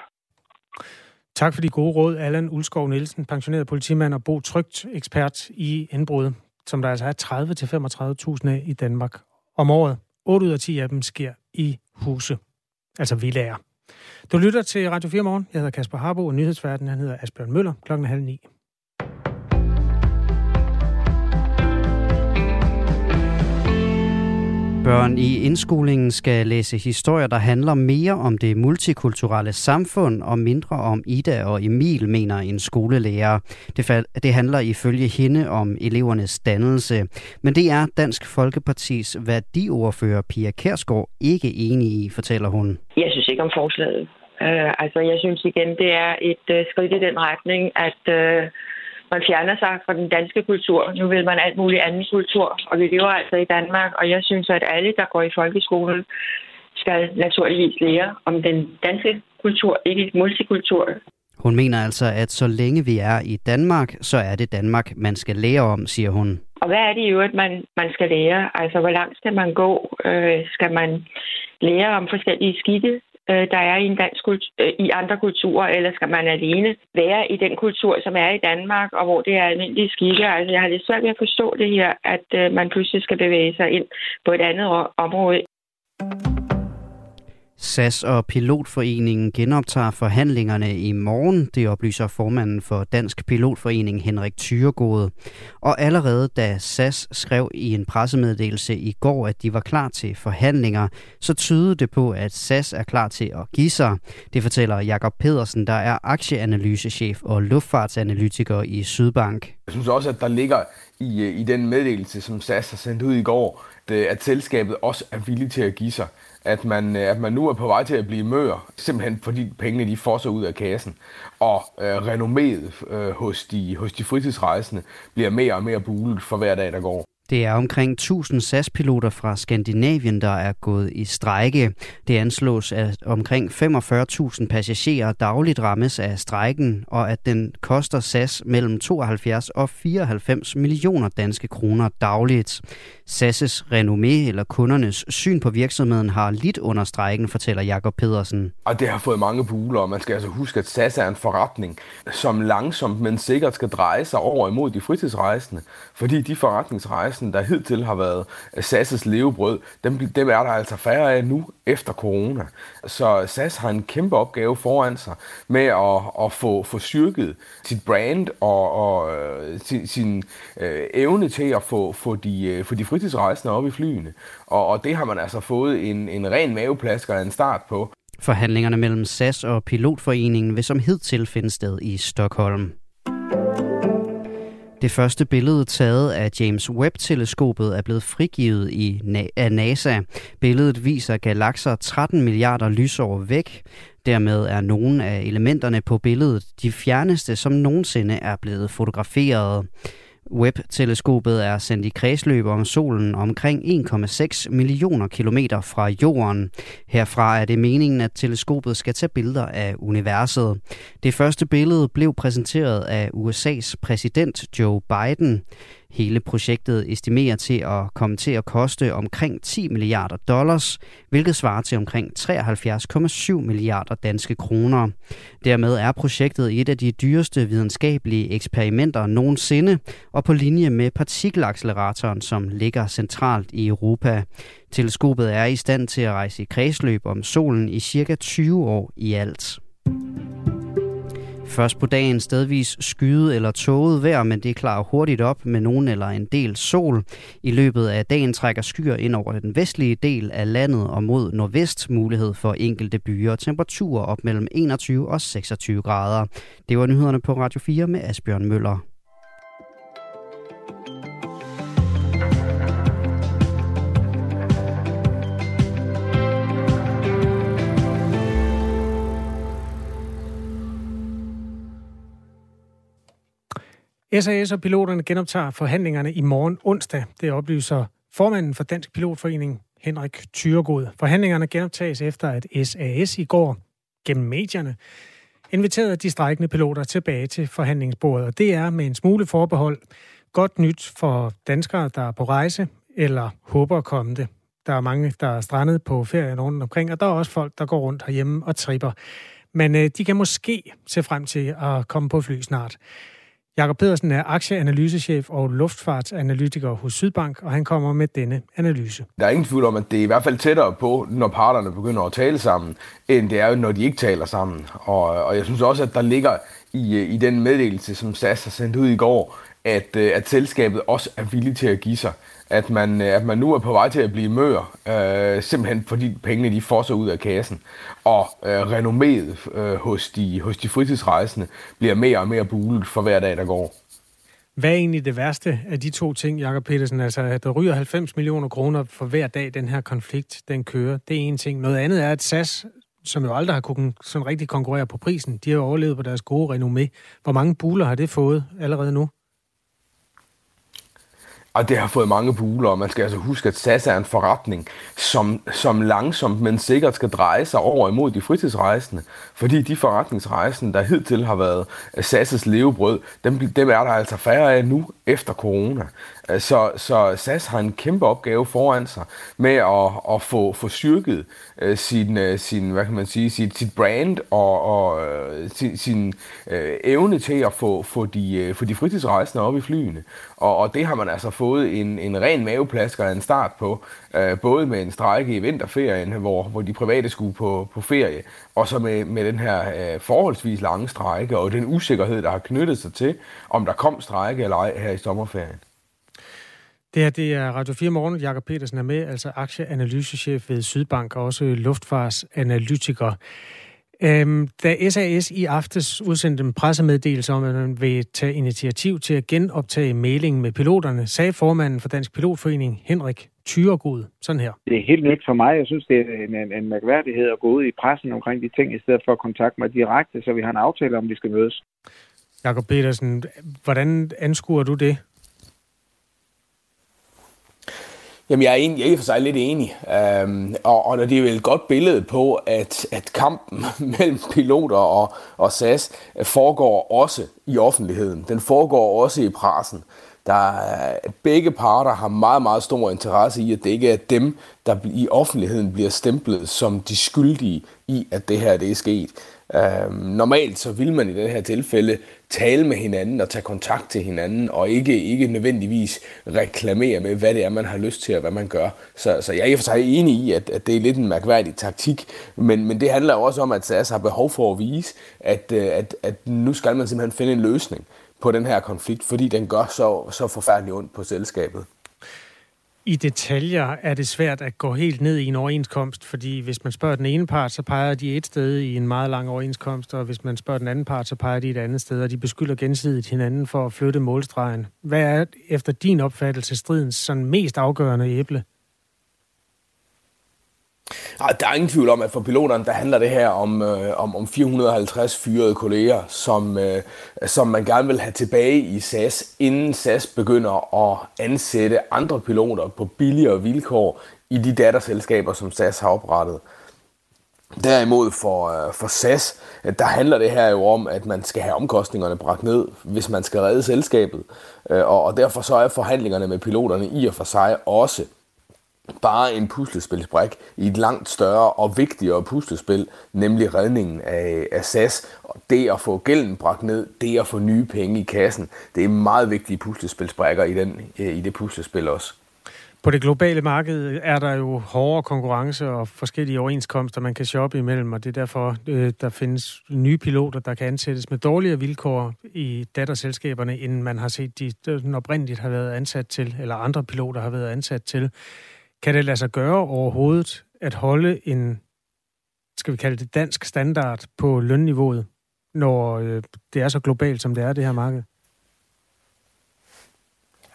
Tak for de gode råd, Allan Ulskov Nielsen, pensioneret politimand og Bo Trygt, ekspert i indbrud, som der altså er 30-35.000 af i Danmark om året. 8 ud af 10 af dem sker i huse, altså villager. Du lytter til Radio 4 Morgen. Jeg hedder Kasper Harbo, og nyhedsverden han hedder Asbjørn Møller. Klokken er halv ni. Børn i indskolingen skal læse historier, der handler mere om det multikulturelle samfund og mindre om Ida og Emil, mener en skolelærer. Det, det handler ifølge hende om elevernes dannelse. Men det er Dansk Folkepartis værdiordfører Pia Kærsgaard ikke enig i, fortæller hun. Jeg synes ikke om forslaget. Uh, altså, jeg synes igen, det er et uh, skridt i den retning, at uh, man fjerner sig fra den danske kultur. Nu vil man alt muligt anden kultur, og vi lever altså i Danmark, og jeg synes, at alle, der går i folkeskolen, skal naturligvis lære om den danske kultur, ikke multikultur. Hun mener altså, at så længe vi er i Danmark, så er det Danmark, man skal lære om, siger hun. Og hvad er det i øvrigt, man, man skal lære? Altså, hvor langt skal man gå? Øh, skal man lære om forskellige skikke? Øh, der er i, en dansk kultur, øh, i andre kulturer, eller skal man alene være i den kultur, som er i Danmark, og hvor det er almindelige skikke? Altså, jeg har lidt svært ved at forstå det her, at øh, man pludselig skal bevæge sig ind på et andet område. SAS og Pilotforeningen genoptager forhandlingerne i morgen, det oplyser formanden for Dansk Pilotforening Henrik Thyregod. Og allerede da SAS skrev i en pressemeddelelse i går, at de var klar til forhandlinger, så tydede det på, at SAS er klar til at give sig. Det fortæller Jakob Pedersen, der er aktieanalysechef og luftfartsanalytiker i Sydbank. Jeg synes også, at der ligger i, øh, i den meddelelse, som SAS har sendt ud i går, at selskabet også er villig til at give sig at man, øh, at man nu er på vej til at blive mør, simpelthen fordi pengene de fosser ud af kassen, og øh, renomméet øh, hos, de, hos de fritidsrejsende bliver mere og mere bulet for hver dag, der går. Det er omkring 1000 SAS-piloter fra Skandinavien, der er gået i strejke. Det anslås, at omkring 45.000 passagerer dagligt rammes af strejken, og at den koster SAS mellem 72 og 94 millioner danske kroner dagligt. Sasses renommé eller kundernes syn på virksomheden har lidt under strejken, fortæller Jakob Pedersen. Og det har fået mange buler, og man skal altså huske, at SAS er en forretning, som langsomt, men sikkert skal dreje sig over imod de fritidsrejsende, fordi de forretningsrejsende, der hidtil har været SAS' levebrød, dem, dem er der altså færre af nu efter corona. Så SAS har en kæmpe opgave foran sig med at, at få, få styrket sit brand og, og øh, sin, sin øh, evne til at få, få de, øh, få de fritidsrejsende op i flyene. Og, og det har man altså fået en, en ren maveplasker af en start på. Forhandlingerne mellem SAS og Pilotforeningen vil som hidtil finde sted i Stockholm. Det første billede taget af James Webb-teleskopet er blevet frigivet i af NASA. Billedet viser galakser 13 milliarder lysår væk. Dermed er nogle af elementerne på billedet de fjerneste, som nogensinde er blevet fotograferet. Webb-teleskopet er sendt i kredsløb om solen omkring 1,6 millioner kilometer fra jorden. Herfra er det meningen, at teleskopet skal tage billeder af universet. Det første billede blev præsenteret af USA's præsident Joe Biden. Hele projektet estimerer til at komme til at koste omkring 10 milliarder dollars, hvilket svarer til omkring 73,7 milliarder danske kroner. Dermed er projektet et af de dyreste videnskabelige eksperimenter nogensinde, og på linje med partikelacceleratoren, som ligger centralt i Europa. Teleskopet er i stand til at rejse i kredsløb om solen i cirka 20 år i alt. Først på dagen stedvis skyde eller tåget vejr, men det klarer hurtigt op med nogen eller en del sol. I løbet af dagen trækker skyer ind over den vestlige del af landet og mod nordvest mulighed for enkelte byer. Temperaturer op mellem 21 og 26 grader. Det var nyhederne på Radio 4 med Asbjørn Møller. SAS og piloterne genoptager forhandlingerne i morgen onsdag. Det oplyser formanden for Dansk Pilotforening, Henrik Thyregod. Forhandlingerne genoptages efter, at SAS i går gennem medierne inviterede de strækkende piloter tilbage til forhandlingsbordet. Og det er med en smule forbehold godt nyt for danskere, der er på rejse eller håber at komme det. Der er mange, der er strandet på ferien rundt omkring, og der er også folk, der går rundt herhjemme og tripper. Men øh, de kan måske se frem til at komme på fly snart. Jakob Pedersen er aktieanalysechef og luftfartsanalytiker hos Sydbank, og han kommer med denne analyse. Der er ingen tvivl om, at det er i hvert fald tættere på, når parterne begynder at tale sammen, end det er, når de ikke taler sammen. Og, og jeg synes også, at der ligger i, i den meddelelse, som SAS har sendt ud i går, at, øh, at selskabet også er villig til at give sig at man, øh, at man nu er på vej til at blive mør, øh, simpelthen fordi pengene de får sig ud af kassen. Og øh, renomméet øh, hos, de, hos de fritidsrejsende bliver mere og mere bulet for hver dag, der går. Hvad er egentlig det værste af de to ting, Jakob Petersen? Altså, at der ryger 90 millioner kroner for hver dag, den her konflikt, den kører. Det er en ting. Noget andet er, at SAS, som jo aldrig har kunnet sådan rigtig konkurrere på prisen, de har overlevet på deres gode renommé. Hvor mange buler har det fået allerede nu? Og det har fået mange buler, og man skal altså huske, at SAS er en forretning, som, som langsomt, men sikkert skal dreje sig over imod de fritidsrejsende. Fordi de forretningsrejsende, der hidtil har været øh, SAS' levebrød, dem, dem er der altså færre af nu efter corona. Øh, så, så SAS har en kæmpe opgave foran sig med at, at få, få styrket uh, sin, uh, sin, hvad kan man sige, sit, sit brand og, og uh, sin, sin uh, evne til at få, få, de, uh, få de fritidsrejsende op i flyene. Og, og det har man altså fået en, en ren maveplasker af en start på, øh, både med en strække i vinterferien, hvor, hvor de private skulle på, på ferie, og så med, med den her øh, forholdsvis lange strække og den usikkerhed, der har knyttet sig til, om der kom strække eller ej her i sommerferien. Det her det er Radio 4 Morgen. Jakob Petersen er med, altså aktieanalysechef ved Sydbank og også luftfartsanalytiker. Øhm, da SAS i aftes udsendte en pressemeddelelse om, at man vil tage initiativ til at genoptage mailingen med piloterne, sagde formanden for Dansk Pilotforening, Henrik Tyregod, sådan her. Det er helt nyt for mig. Jeg synes, det er en, en, en mærkværdighed at gå ud i pressen omkring de ting, i stedet for at kontakte mig direkte, så vi har en aftale om, vi skal mødes. Jakob Petersen, hvordan anskuer du det? Jamen, jeg er, egentlig, jeg er for sig lidt enig. øhm, og, og det er jo et godt billede på, at, at kampen mellem piloter og, og SAS foregår også i offentligheden. Den foregår også i pressen. Der er, begge parter har meget, meget stor interesse i, at det ikke er dem, der i offentligheden bliver stemplet som de skyldige i, at det her det er sket. Øhm, normalt så vil man i det her tilfælde tale med hinanden og tage kontakt til hinanden, og ikke, ikke nødvendigvis reklamere med, hvad det er, man har lyst til, og hvad man gør. Så, så jeg er i for sig enig i, at, at det er lidt en mærkværdig taktik, men, men det handler jo også om, at SAS har behov for at vise, at, øh, at, at nu skal man simpelthen finde en løsning på den her konflikt, fordi den gør så, så forfærdeligt ondt på selskabet. I detaljer er det svært at gå helt ned i en overenskomst, fordi hvis man spørger den ene part, så peger de et sted i en meget lang overenskomst, og hvis man spørger den anden part, så peger de et andet sted, og de beskylder gensidigt hinanden for at flytte målstregen. Hvad er efter din opfattelse stridens sådan mest afgørende æble? Der er ingen tvivl om, at for piloterne, der handler det her om, øh, om, om 450 fyrede kolleger, som, øh, som man gerne vil have tilbage i SAS, inden SAS begynder at ansætte andre piloter på billigere vilkår i de datterselskaber, som SAS har oprettet. Derimod for, øh, for SAS, øh, der handler det her jo om, at man skal have omkostningerne bragt ned, hvis man skal redde selskabet. Øh, og, og derfor så er forhandlingerne med piloterne i og for sig også bare en puslespilsbræk i et langt større og vigtigere puslespil, nemlig redningen af, af SAS. Og det at få gælden bragt ned, det at få nye penge i kassen, det er meget vigtige puslespilsbrækker i, den, øh, i det puslespil også. På det globale marked er der jo hårdere konkurrence og forskellige overenskomster, man kan shoppe imellem, og det er derfor, øh, der findes nye piloter, der kan ansættes med dårligere vilkår i datterselskaberne, end man har set, de oprindeligt har været ansat til, eller andre piloter har været ansat til. Kan det lade sig gøre overhovedet at holde en, skal vi kalde det dansk standard på lønniveauet, når øh, det er så globalt, som det er, det her marked?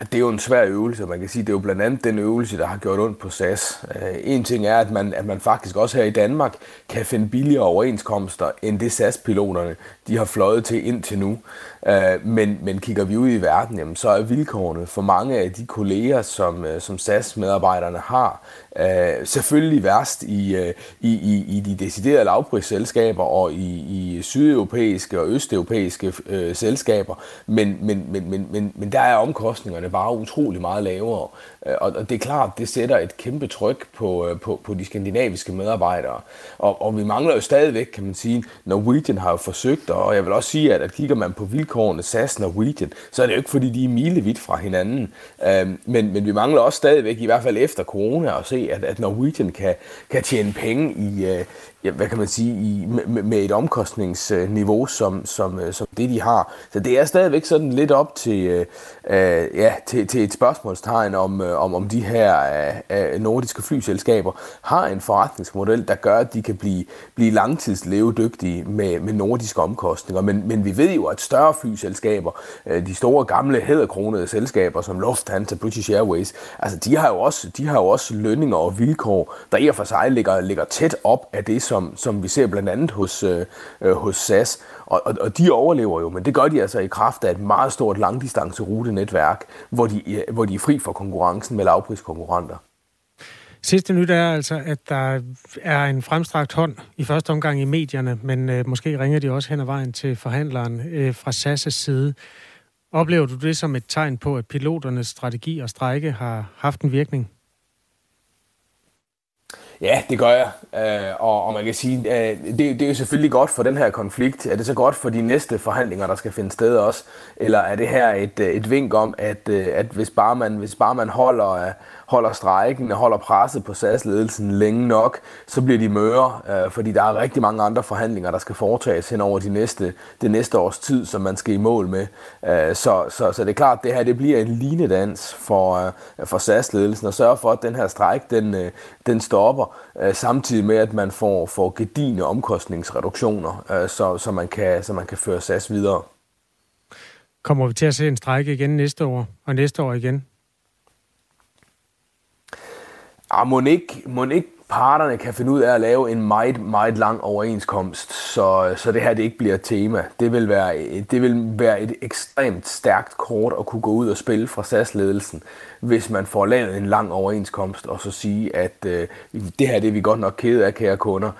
Det er jo en svær øvelse, man kan sige. Det er jo blandt andet den øvelse, der har gjort ondt på SAS. Øh, en ting er, at man, at man faktisk også her i Danmark kan finde billigere overenskomster, end det SAS-piloterne de har fløjet til indtil nu. Øh, men, men kigger vi ud i verden, jamen, så er vilkårene for mange af de kolleger, som, øh, som SAS-medarbejderne har, selvfølgelig værst i, i, i, i de deciderede lavprisselskaber og i, i sydeuropæiske og østeuropæiske øh, selskaber. Men, men, men, men, men, men der er omkostningerne priserne bare utrolig meget lavere. Øh, og det er klart, det sætter et kæmpe tryk på, øh, på, på de skandinaviske medarbejdere. Og, og vi mangler jo stadigvæk, kan man sige, Norwegian har jo forsøgt, og jeg vil også sige, at, at kigger man på vilkårene SAS Norwegian, så er det jo ikke fordi, de er milevidt fra hinanden. Øhm, men, men vi mangler også stadigvæk, i hvert fald efter corona, at se, at, at Norwegian kan, kan tjene penge i, øh, ja, hvad kan man sige, i, med, med et omkostningsniveau som, som, øh, som det, de har. Så det er stadigvæk sådan lidt op til, øh, øh ja, til, til et spørgsmålstegn om, øh, om, om de her øh, nordiske flyselskaber har en forretningsmodel, der gør, at de kan blive, blive langtidslevedygtige med, med nordiske omkostninger. Men, men vi ved jo, at større flyselskaber, øh, de store gamle hæderkronede selskaber som Lufthansa, British Airways, altså de har jo også, de har jo også lønninger og vilkår, der i og for sig ligger, ligger tæt op af det, som, som vi ser blandt andet hos, øh, øh, hos SAS. Og, og, og de overlever jo, men det gør de altså i kraft af et meget stort langdistancerutenetværk, hvor de, øh, hvor de er fri for konkurrencen med lavpriskonkurrenter. Sidste nyt er altså, at der er en fremstrakt hånd i første omgang i medierne, men øh, måske ringer de også hen ad vejen til forhandleren øh, fra SAS' side. Oplever du det som et tegn på, at piloternes strategi og strække har haft en virkning? Ja, det gør jeg. Øh, og, og man kan sige, øh, det, det er jo selvfølgelig godt for den her konflikt. Er det så godt for de næste forhandlinger, der skal finde sted også? Eller er det her et, øh, et vink om, at, øh, at hvis, bare man, hvis bare man holder, øh, holder strejken og holder presset på SAS-ledelsen længe nok, så bliver de møre, øh, fordi der er rigtig mange andre forhandlinger, der skal foretages hen over de næste, det næste års tid, som man skal i mål med. Øh, så, så, så det er klart, at det her det bliver en linedans for, øh, for SAS-ledelsen, at sørge for, at den her strejk, den, øh, den stopper, øh, samtidig med, at man får, får gedigende omkostningsreduktioner, øh, så, så, man kan, så man kan føre SAS videre. Kommer vi til at se en strejke igen næste år, og næste år igen? Ah, må ikke, må ikke parterne kan finde ud af at lave en meget, meget lang overenskomst, så, så det her det ikke bliver et tema. Det vil, være, det vil være et ekstremt stærkt kort at kunne gå ud og spille fra SAS-ledelsen, hvis man får lavet en lang overenskomst, og så sige, at øh, det her det er vi godt nok kede af, kære kunder.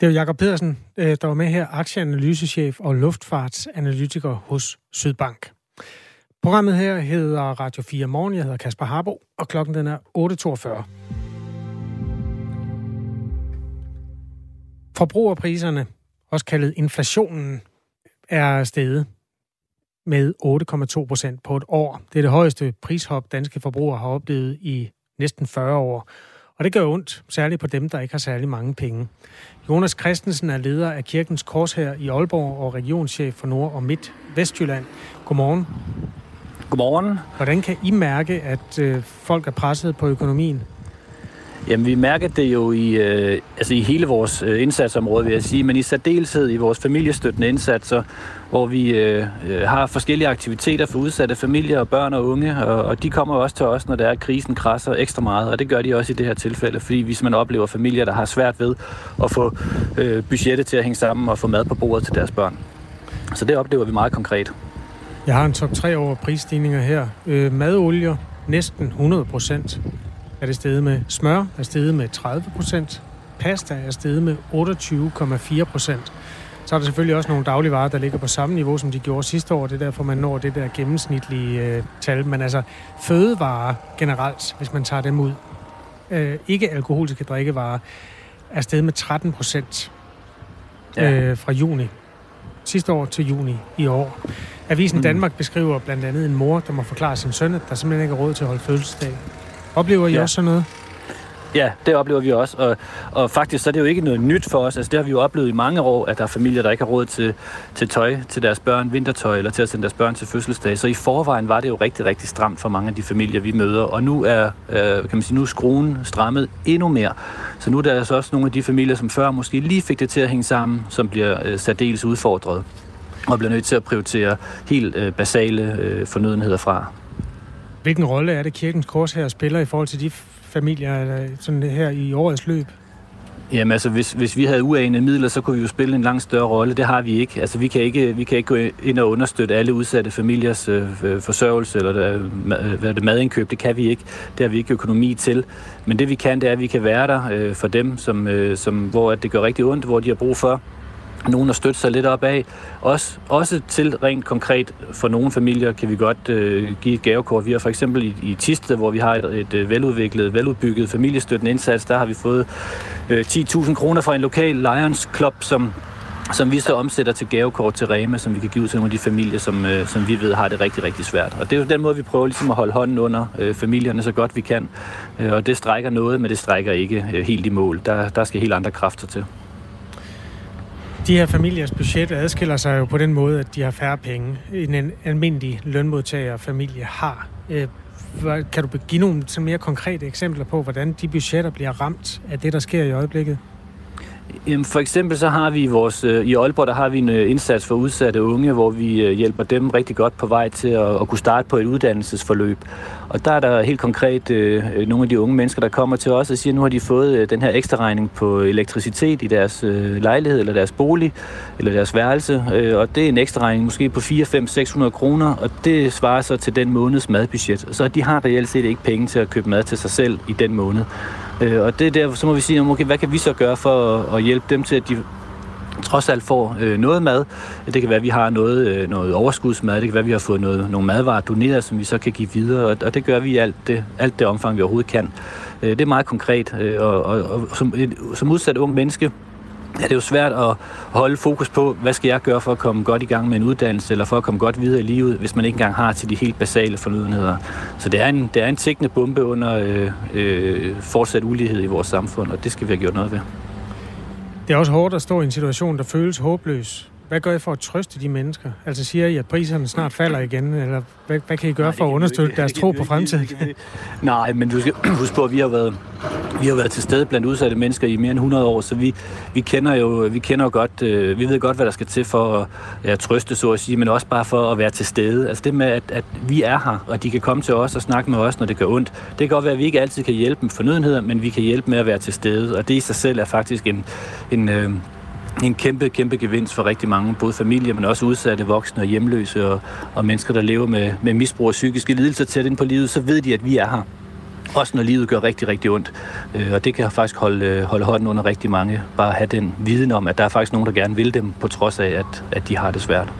Det er Jakob Pedersen, øh, der var med her, aktieanalysechef og luftfartsanalytiker hos Sydbank. Programmet her hedder Radio 4 Morgen. Jeg hedder Kasper Harbo, og klokken den er 8.42. Forbrugerpriserne, også kaldet inflationen, er steget med 8,2 procent på et år. Det er det højeste prishop, danske forbrugere har oplevet i næsten 40 år. Og det gør ondt, særligt på dem, der ikke har særlig mange penge. Jonas Christensen er leder af Kirkens Kors her i Aalborg og regionschef for Nord- og Midt-Vestjylland. Godmorgen. Godmorgen. Hvordan kan I mærke, at øh, folk er presset på økonomien? Jamen, vi mærker det jo i, øh, altså i hele vores øh, indsatsområde, vil jeg sige, men i særdeleshed i vores familiestøttende indsatser, hvor vi øh, øh, har forskellige aktiviteter for udsatte familier og børn og unge, og, og de kommer også til os, når der er krisen krasser ekstra meget, og det gør de også i det her tilfælde, fordi hvis man oplever familier, der har svært ved at få øh, budgettet til at hænge sammen og få mad på bordet til deres børn. Så det oplever vi meget konkret. Jeg har en top 3 over prisstigninger her. Øh, madolier, næsten 100 procent er det steget med. Smør er steget med 30 procent. Pasta er steget med 28,4 procent. Så er der selvfølgelig også nogle dagligvarer, der ligger på samme niveau, som de gjorde sidste år. Det er derfor, man når det der gennemsnitlige øh, tal. Men altså, fødevarer generelt, hvis man tager dem ud, øh, ikke alkoholiske drikkevarer, er steget med 13 procent ja. øh, fra juni sidste år til juni i år. Avisen mm. Danmark beskriver blandt andet en mor, der må forklare sin søn, at der simpelthen ikke er råd til at holde fødselsdag. Oplever I ja. også sådan noget? Ja, det oplever vi også, og, og faktisk så er det jo ikke noget nyt for os. Altså, det har vi jo oplevet i mange år, at der er familier, der ikke har råd til, til tøj til deres børn, vintertøj, eller til at sende deres børn til fødselsdag. Så i forvejen var det jo rigtig, rigtig stramt for mange af de familier, vi møder. Og nu er, øh, kan man sige, nu er skruen strammet endnu mere. Så nu er der altså også nogle af de familier, som før måske lige fik det til at hænge sammen, som bliver øh, særdeles udfordret og bliver nødt til at prioritere helt øh, basale øh, fornødenheder fra. Hvilken rolle er det, kirkens kors her spiller i forhold til de familier sådan her i årets løb? Jamen altså, hvis, hvis vi havde uanede midler, så kunne vi jo spille en langt større rolle. Det har vi ikke. Altså, vi kan ikke, vi kan ikke gå ind og understøtte alle udsatte familiers øh, forsørgelse eller øh, hvad det madindkøb. Det kan vi ikke. Det har vi ikke økonomi til. Men det vi kan, det er, at vi kan være der øh, for dem, som, øh, som, hvor det gør rigtig ondt, hvor de har brug for nogen at støtte sig lidt op af. Også, også til rent konkret for nogle familier kan vi godt øh, give et gavekort. Vi har for eksempel i, i Tiste, hvor vi har et, et øh, veludviklet, veludbygget familiestøttende indsats, der har vi fået øh, 10.000 kroner fra en lokal Lions Club, som som vi så omsætter til gavekort til Rema, som vi kan give ud til nogle af de familier, som, øh, som vi ved har det rigtig, rigtig svært. Og det er jo den måde, vi prøver ligesom at holde hånden under øh, familierne så godt vi kan. Øh, og det strækker noget, men det strækker ikke øh, helt i mål. Der, der skal helt andre kræfter til. De her familiers budget adskiller sig jo på den måde, at de har færre penge, end en almindelig lønmodtagerfamilie har. Øh, kan du give nogle mere konkrete eksempler på, hvordan de budgetter bliver ramt af det, der sker i øjeblikket? Jamen, for eksempel så har vi i, vores, øh, i Aalborg, der har vi en øh, indsats for udsatte unge, hvor vi øh, hjælper dem rigtig godt på vej til at, at kunne starte på et uddannelsesforløb. Og der er der helt konkret øh, nogle af de unge mennesker, der kommer til os og siger, at nu har de fået den her ekstra regning på elektricitet i deres øh, lejlighed, eller deres bolig, eller deres værelse. Øh, og det er en ekstra regning måske på 4, 5, 600 kroner, og det svarer så til den måneds madbudget. Så de har reelt set ikke penge til at købe mad til sig selv i den måned. Øh, og det er der, så må vi sige, okay, hvad kan vi så gøre for at, at hjælpe dem til, at de trods alt får øh, noget mad. Det kan være, at vi har noget, øh, noget overskudsmad. Det kan være, at vi har fået noget, nogle madvarer doneret, som vi så kan give videre. Og, og det gør vi i alt det, alt det omfang, vi overhovedet kan. Øh, det er meget konkret. Øh, og, og, og som, et, som udsat ung menneske, Ja, det er jo svært at holde fokus på, hvad skal jeg gøre for at komme godt i gang med en uddannelse, eller for at komme godt videre i livet, hvis man ikke engang har til de helt basale fornødenheder. Så det er en, det er en tækkende bombe under øh, øh, fortsat ulighed i vores samfund, og det skal vi have gjort noget ved. Det er også hårdt at stå i en situation, der føles håbløs. Hvad gør I for at trøste de mennesker? Altså siger I, at priserne snart falder igen, eller hvad, hvad kan I gøre Nej, for at understøtte deres tro på fremtiden? Nej, men du skal huske på, at vi har været, vi har været til stede blandt udsatte mennesker i mere end 100 år, så vi, vi kender jo vi kender jo godt, øh, vi ved godt, hvad der skal til for at ja, trøste, så at sige, men også bare for at være til stede. Altså det med, at, at vi er her, og de kan komme til os og snakke med os, når det gør ondt. Det kan godt være, at vi ikke altid kan hjælpe med fornødenheder, men vi kan hjælpe med at være til stede, og det i sig selv er faktisk en, en øh, en kæmpe, kæmpe gevinst for rigtig mange, både familier, men også udsatte voksne og hjemløse og, og mennesker, der lever med, med misbrug og psykiske lidelser tæt ind på livet, så ved de, at vi er her. Også når livet gør rigtig, rigtig ondt. Øh, og det kan faktisk holde, øh, holde hånden under rigtig mange. Bare have den viden om, at der er faktisk nogen, der gerne vil dem, på trods af, at, at de har det svært.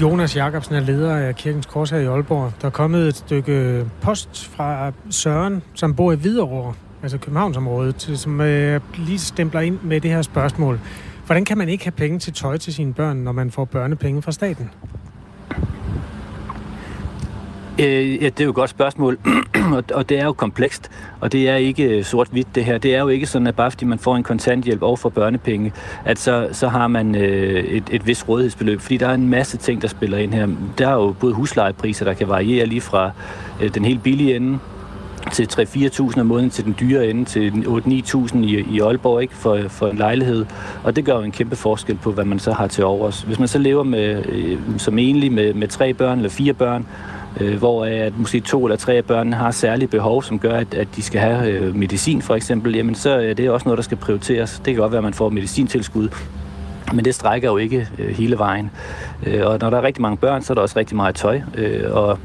Jonas Jacobsen er leder af Kirkens Kors her i Aalborg. Der er kommet et stykke post fra Søren, som bor i Hvidovre, altså Københavnsområdet, som øh, lige stempler ind med det her spørgsmål. Hvordan kan man ikke have penge til tøj til sine børn, når man får børnepenge fra staten? Øh, ja, det er jo et godt spørgsmål, og det er jo komplekst, og det er ikke øh, sort-hvidt det her. Det er jo ikke sådan, at bare fordi man får en kontanthjælp og får børnepenge, at så, så har man øh, et, et vist rådighedsbeløb, fordi der er en masse ting, der spiller ind her. Der er jo både huslejepriser, der kan variere lige fra øh, den helt billige ende til 3-4.000 om måneden til den dyre ende, til 8-9.000 i, i Aalborg ikke, for, for en lejlighed. Og det gør jo en kæmpe forskel på, hvad man så har til overs. Hvis man så lever med, øh, som enlig med, med tre børn eller fire børn, øh, hvor at måske to eller tre af børnene har særlige behov, som gør, at, at de skal have øh, medicin for eksempel, jamen så er det også noget, der skal prioriteres. Det kan godt være, at man får medicintilskud, men det strækker jo ikke øh, hele vejen. Øh, og når der er rigtig mange børn, så er der også rigtig meget tøj. Øh, og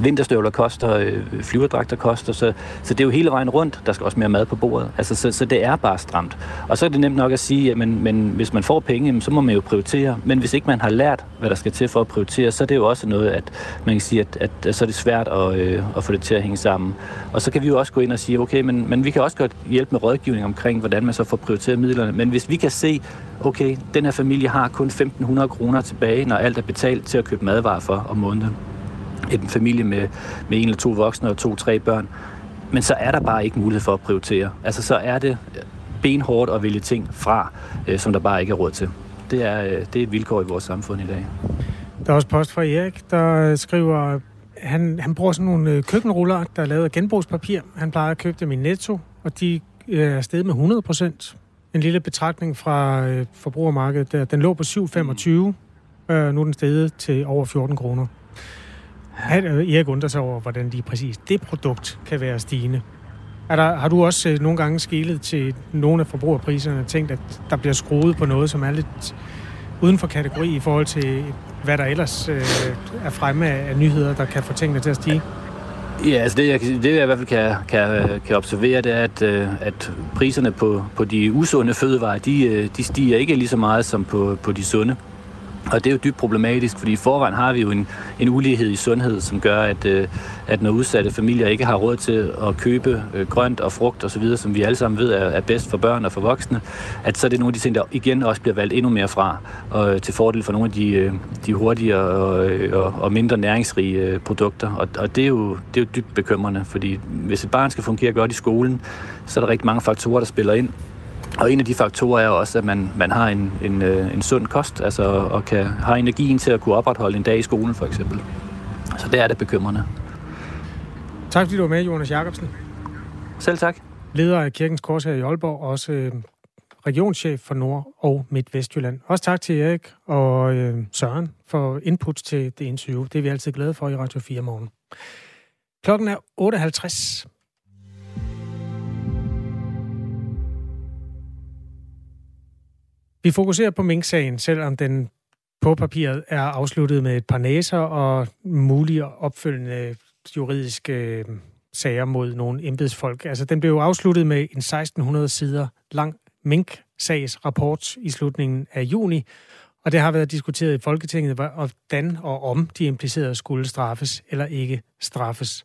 vinterstøvler koster, øh, flyverdragter koster, så, så det er jo hele vejen rundt. Der skal også mere mad på bordet. Altså, så, så det er bare stramt. Og så er det nemt nok at sige, at men, men hvis man får penge, så må man jo prioritere. Men hvis ikke man har lært, hvad der skal til for at prioritere, så er det jo også noget, at man kan sige, at, at, at så er det svært at, øh, at få det til at hænge sammen. Og så kan vi jo også gå ind og sige, okay, men, men vi kan også godt hjælpe med rådgivning omkring, hvordan man så får prioriteret midlerne. Men hvis vi kan se, okay, den her familie har kun 1.500 kroner tilbage, når alt er betalt til at købe madvarer for om måneden en familie med, med en eller to voksne og to-tre børn. Men så er der bare ikke mulighed for at prioritere. Altså så er det benhårdt at vælge ting fra, øh, som der bare ikke er råd til. Det er, øh, det er et vilkår i vores samfund i dag. Der er også post fra Erik, der skriver, han, han bruger sådan nogle øh, køkkenruller, der er lavet af genbrugspapir. Han plejer at købe dem i Netto, og de øh, er steget med 100 procent. En lille betragtning fra øh, forbrugermarkedet, der, den lå på 7,25. Øh, nu er den steget til over 14 kroner. Han, øh, Erik undrer sig over, hvordan lige præcis det produkt kan være stigende. Er der, har du også øh, nogle gange skilet til nogle af forbrugerpriserne og tænkt, at der bliver skruet på noget, som er lidt uden for kategori i forhold til, hvad der ellers øh, er fremme af, af nyheder, der kan få tingene til at stige? Ja, altså det, jeg, det jeg i hvert fald kan, kan, øh, kan observere, det er, at, at priserne på, på de usunde fødevarer, de, de stiger ikke lige så meget som på, på de sunde. Og det er jo dybt problematisk, fordi i forvejen har vi jo en, en ulighed i sundhed, som gør, at, øh, at når udsatte familier ikke har råd til at købe øh, grønt og frugt osv., som vi alle sammen ved er, er bedst for børn og for voksne, at så er det nogle af de ting, der igen også bliver valgt endnu mere fra, og til fordel for nogle af de, øh, de hurtigere og, øh, og, og mindre næringsrige øh, produkter. Og, og det, er jo, det er jo dybt bekymrende, fordi hvis et barn skal fungere godt i skolen, så er der rigtig mange faktorer, der spiller ind. Og en af de faktorer er også, at man, man har en, en, øh, en sund kost, altså, og kan, har energien til at kunne opretholde en dag i skolen, for eksempel. Så det er det bekymrende. Tak fordi du var med, Jonas Jacobsen. Selv tak. Leder af Kirkens Kors her i Aalborg, og også øh, regionschef for Nord- og Midt-Vestjylland. Også tak til Erik og øh, Søren for input til det interview. Det er vi altid glade for i Radio 4 morgen. Klokken er 8.50. Vi fokuserer på Mink-sagen, selvom den på papiret er afsluttet med et par næser og mulige opfølgende juridiske øh, sager mod nogle embedsfolk. Altså, den blev jo afsluttet med en 1600 sider lang Mink-sags rapport i slutningen af juni, og det har været diskuteret i Folketinget, hvordan og om de implicerede skulle straffes eller ikke straffes.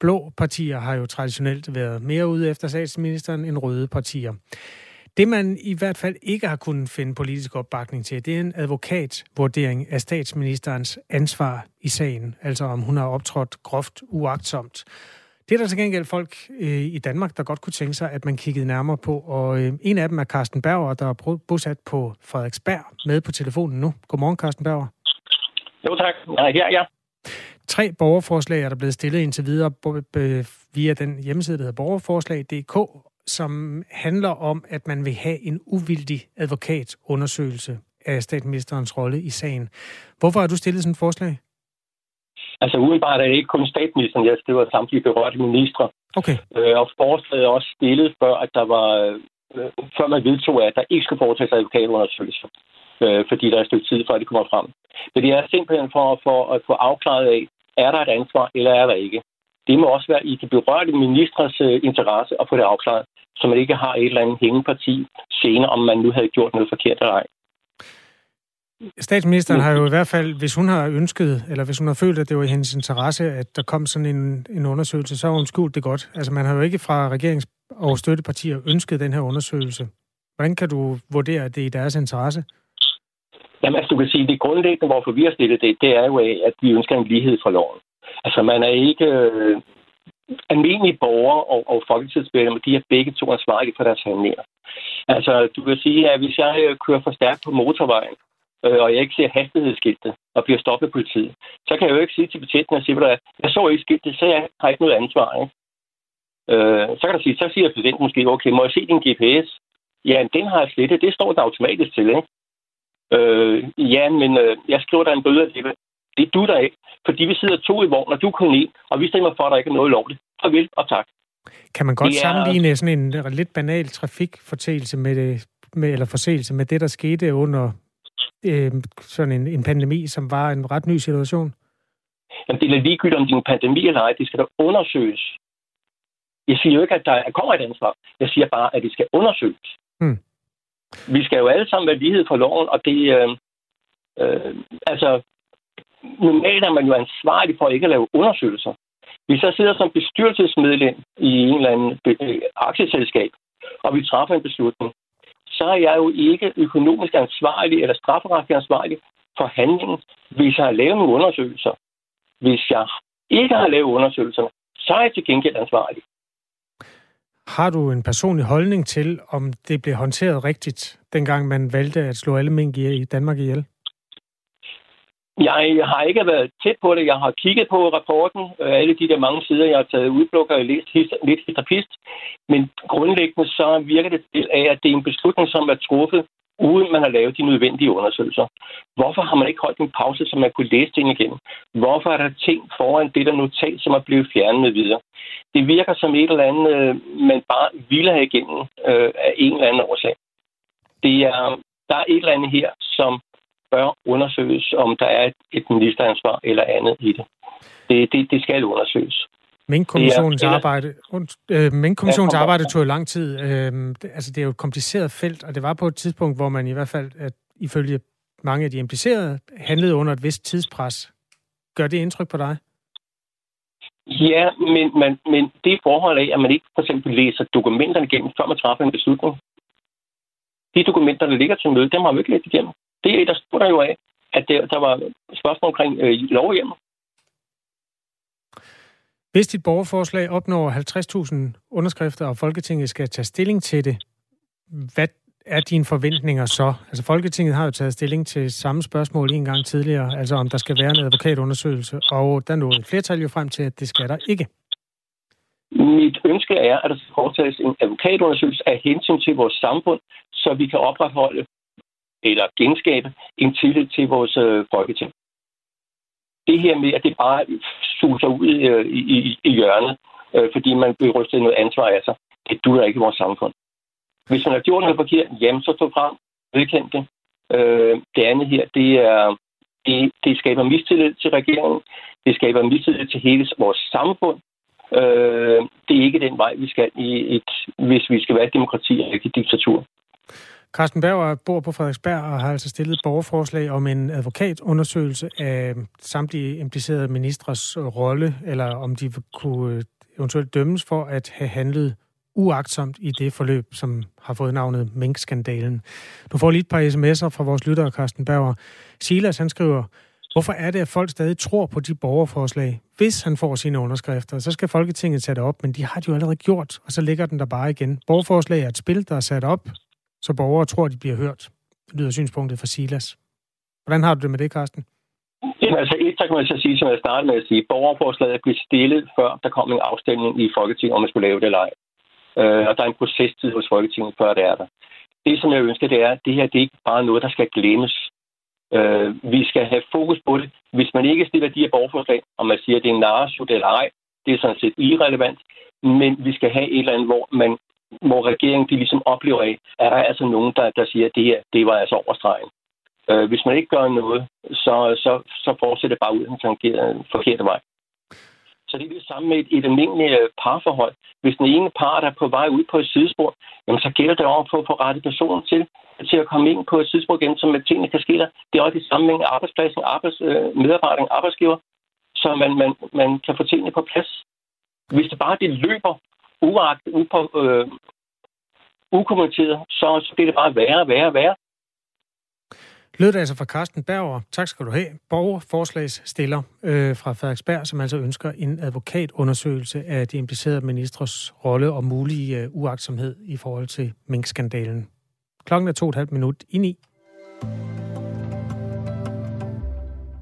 Blå partier har jo traditionelt været mere ude efter statsministeren end røde partier. Det man i hvert fald ikke har kunnet finde politisk opbakning til, det er en advokatvurdering af statsministerens ansvar i sagen, altså om hun har optrådt groft uagtsomt. Det er der til gengæld folk øh, i Danmark, der godt kunne tænke sig, at man kiggede nærmere på. Og øh, en af dem er Carsten Berger, der er bosat på Frederiksberg, med på telefonen nu. Godmorgen, Carsten Berger. Jo tak. Ja, ja. Tre borgerforslag er der blevet stillet indtil videre via den hjemmeside, der hedder borgerforslag.dk, som handler om, at man vil have en uvildig advokatundersøgelse af statsministerens rolle i sagen. Hvorfor har du stillet sådan et forslag? Altså udenbart er det ikke kun statsministeren, jeg skriver samtlige berørte ministre. Okay. Øh, og forslaget er også stillet før, at der var, øh, før man vedtog, at der ikke skal foretages advokatundersøgelser. Øh, fordi der er et stykke tid, før det kommer frem. Men det er simpelthen for, for at få afklaret af, er der et ansvar, eller er der ikke det må også være i de berørte ministres øh, interesse at få det afklaret, så man ikke har et eller andet hængeparti senere, om man nu havde gjort noget forkert eller ej. Statsministeren har jo i hvert fald, hvis hun har ønsket, eller hvis hun har følt, at det var i hendes interesse, at der kom sådan en, en undersøgelse, så har hun skjult det godt. Altså man har jo ikke fra regerings- og støttepartier ønsket den her undersøgelse. Hvordan kan du vurdere, at det er i deres interesse? Jamen, altså, du kan sige, at det grundlæggende, hvorfor vi har stillet det, det er jo at vi ønsker en lighed for loven. Altså, man er ikke... Øh, almindelige borgere og, og folketingsmedlemmer, de er begge to ansvarlige for deres handlinger. Altså, du kan sige, at hvis jeg øh, kører for stærkt på motorvejen, øh, og jeg ikke ser hastighedsskiltet og bliver stoppet af politiet, så kan jeg jo ikke sige til betjenten at sige, jeg så ikke skiltet, så jeg har ikke noget ansvar. Ikke? Øh, så kan der sige, så siger betjenten måske, okay, må jeg se din GPS? Ja, den har jeg slettet. Det står der automatisk til, ikke? Øh, ja, men øh, jeg skriver der en bøde alligevel. Det er du der ikke, fordi vi sidder to i vogn, og du kun en, og vi stemmer for, at der ikke er noget lovligt. Farvel og tak. Kan man godt er... sammenligne sådan en lidt banal trafikfortælse med det, med, eller forseelse med det, der skete under øh, sådan en, en pandemi, som var en ret ny situation? Jamen, det er ligegyldigt, om det er en pandemi eller ej. Det skal da undersøges. Jeg siger jo ikke, at der kommer et ansvar. Jeg siger bare, at det skal undersøges. Hmm. Vi skal jo alle sammen være lighed for loven, og det... Øh, øh, altså, normalt er man jo ansvarlig for ikke at lave undersøgelser. Hvis jeg sidder som bestyrelsesmedlem i en eller anden øh, aktieselskab, og vi træffer en beslutning, så er jeg jo ikke økonomisk ansvarlig eller strafferetlig ansvarlig for handlingen, hvis jeg har lavet nogle undersøgelser. Hvis jeg ikke har lavet undersøgelser, så er jeg til gengæld ansvarlig. Har du en personlig holdning til, om det blev håndteret rigtigt, dengang man valgte at slå alle mink i Danmark ihjel? Jeg har ikke været tæt på det. Jeg har kigget på rapporten, øh, alle de der mange sider, jeg har taget udplukker og læst lidt histerpist. Men grundlæggende så virker det til af, at det er en beslutning, som er truffet, uden man har lavet de nødvendige undersøgelser. Hvorfor har man ikke holdt en pause, så man kunne læse ting igen? Hvorfor er der ting foran det der notat, som er blevet fjernet med videre? Det virker som et eller andet, øh, man bare ville have igennem øh, af en eller anden årsag. Det er, der er et eller andet her, som bør undersøges, om der er et, et ministeransvar eller andet i det. Det, det, det skal undersøges. Mink-kommissionens arbejde, øh, Mink-kommissionens arbejde tog jo lang tid. Øh, det, altså, det er jo et kompliceret felt, og det var på et tidspunkt, hvor man i hvert fald, at ifølge mange af de implicerede, handlede under et vist tidspres. Gør det indtryk på dig? Ja, men, men, men det forhold af, at man ikke for eksempel læser dokumenterne igennem, før man træffer en beslutning. De dokumenter, der ligger til møde, dem har vi ikke læst igennem. Det er der stod der jo af, at der, der var spørgsmål omkring øh, lovhjemmet. Hvis dit borgerforslag opnår 50.000 underskrifter, og Folketinget skal tage stilling til det, hvad er dine forventninger så? Altså Folketinget har jo taget stilling til samme spørgsmål en gang tidligere, altså om der skal være en advokatundersøgelse, og der nåede et flertal jo frem til, at det skal der ikke. Mit ønske er, at der skal foretages en advokatundersøgelse af hensyn til vores samfund, så vi kan opretholde eller genskabe en tillid til vores øh, folketing. Det her med, at det bare suser ud øh, i, i, i hjørnet, øh, fordi man bliver rystet noget ansvar af sig, det duer ikke i vores samfund. Hvis man har gjort noget forkert, jamen så stå frem, vedkend det. Øh, det andet her, det er, det, det skaber mistillid til regeringen. Det skaber mistillid til hele vores samfund. Øh, det er ikke den vej, vi skal i et, hvis vi skal være et demokrati og ikke et diktatur. Carsten Berger bor på Frederiksberg og har altså stillet et borgerforslag om en advokatundersøgelse af samtlige implicerede ministres øh, rolle, eller om de kunne øh, eventuelt dømmes for at have handlet uagtsomt i det forløb, som har fået navnet Mink-skandalen. Du får lige et par sms'er fra vores lytter, Carsten Berger. Silas, han skriver, hvorfor er det, at folk stadig tror på de borgerforslag? Hvis han får sine underskrifter, så skal Folketinget tage det op, men de har det jo allerede gjort, og så ligger den der bare igen. Borgerforslag er et spil, der er sat op, så borgere tror, de bliver hørt. Det lyder synspunktet fra Silas. Hvordan har du det med det, Carsten? Jamen, altså et, så kan man så sige, som jeg startede med at sige, borgerforslaget blev stillet, før der kom en afstemning i Folketinget, om man skulle lave det eller ej. Øh, og der er en procestid hos Folketinget, før det er der. Det, som jeg ønsker, det er, at det her det er ikke bare noget, der skal glemmes. Øh, vi skal have fokus på det. Hvis man ikke stiller de her borgerforslag, og man siger, at det er en narresut eller ej, det er sådan set irrelevant. Men vi skal have et eller andet, hvor, man, hvor regeringen de ligesom oplever af, at der er altså nogen, der, der siger, at det her, det var altså overstregen. Øh, hvis man ikke gør noget, så, så, så fortsætter det bare ud en forkerte vej. Så det er det samme med et, et almindeligt øh, parforhold. Hvis den ene part er på vej ud på et sidespor, jamen så gælder det over på at få rette personen til, til at komme ind på et sidespor igen, som med tingene kan ske der. Det er også det samme med arbejdspladsen, arbejds, øh, medarbejderen, arbejdsgiver, så man, man, man kan få tingene på plads. Hvis det bare det løber uagt, upå, øh, ukommenteret, så, så bliver det bare værre, værre, værre. Lød det altså fra Carsten Berger. Tak skal du have. Borgerforslagsstiller øh, fra Frederiksberg, som altså ønsker en advokatundersøgelse af de implicerede ministres rolle og mulige øh, uagtsomhed i forhold til minkskandalen. Klokken er to og et halvt minut i ni.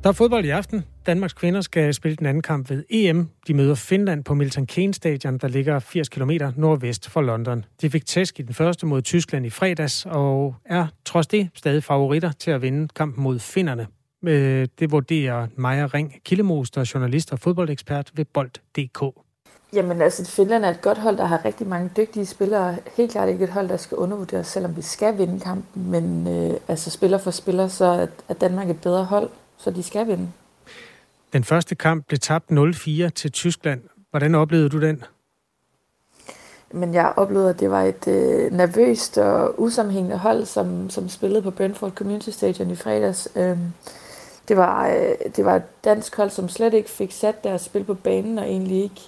Der er fodbold i aften. Danmarks kvinder skal spille den anden kamp ved EM. De møder Finland på Milton Keynes Stadion, der ligger 80 km nordvest for London. De fik tæsk i den første mod Tyskland i fredags, og er trods det stadig favoritter til at vinde kampen mod finnerne. Øh, det vurderer Maja Ring, kildemoster, journalist og fodboldekspert ved Bold.dk. Jamen altså, Finland er et godt hold, der har rigtig mange dygtige spillere. Helt klart ikke et hold, der skal undervurderes, selvom vi skal vinde kampen. Men øh, altså, spiller for spiller, så er Danmark et bedre hold så de skal vinde. Den første kamp blev tabt 0-4 til Tyskland. Hvordan oplevede du den? Men jeg oplevede, at det var et øh, nervøst og usammenhængende hold, som, som spillede på Brentford Community Stadium i fredags. Øhm, det, var, øh, det var et dansk hold, som slet ikke fik sat deres spil på banen, og egentlig ikke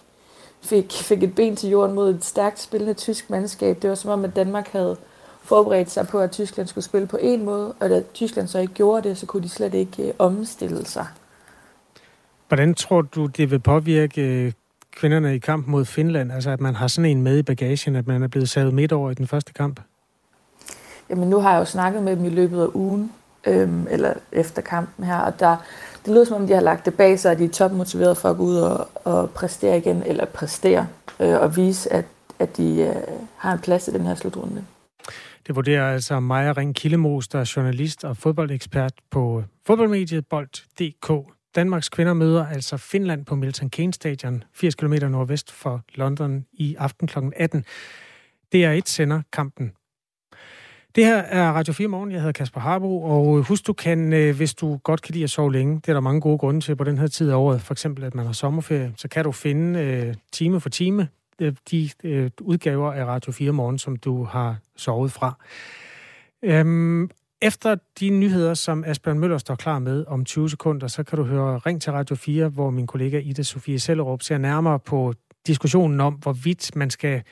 fik, fik et ben til jorden mod et stærkt spillende tysk mandskab. Det var som om, at Danmark havde forberedt sig på, at Tyskland skulle spille på en måde, og da Tyskland så ikke gjorde det, så kunne de slet ikke øh, omstille sig. Hvordan tror du, det vil påvirke øh, kvinderne i kamp mod Finland? Altså, at man har sådan en med i bagagen, at man er blevet savet midt over i den første kamp? Jamen, nu har jeg jo snakket med dem i løbet af ugen, øhm, eller efter kampen her, og der, det lyder som om, de har lagt det bag sig, at de er topmotiveret for at gå ud og, og præstere igen, eller præstere, øh, og vise, at, at de øh, har en plads i den her slutrunde. Det vurderer altså Maja Ring Killemos, der er journalist og fodboldekspert på fodboldmediet Bold.dk. Danmarks kvinder møder altså Finland på Milton Keynes Stadion, 80 km nordvest for London i aften kl. 18. DR1 sender kampen. Det her er Radio 4 Morgen. Jeg hedder Kasper Harbo, og husk, du kan, øh, hvis du godt kan lide at sove længe, det er der mange gode grunde til på den her tid af året, for eksempel at man har sommerferie, så kan du finde øh, time for time øh, de øh, udgaver af Radio 4 Morgen, som du har sovet fra. Øhm, efter de nyheder, som Asbjørn Møller står klar med om 20 sekunder, så kan du høre Ring til Radio 4, hvor min kollega Ida Sofie Sellerup ser nærmere på diskussionen om, hvorvidt man skal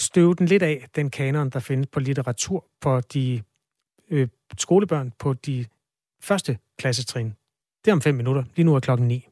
støve den lidt af, den kanon, der findes på litteratur for de øh, skolebørn på de første klassetrin. Det er om fem minutter. Lige nu er klokken ni.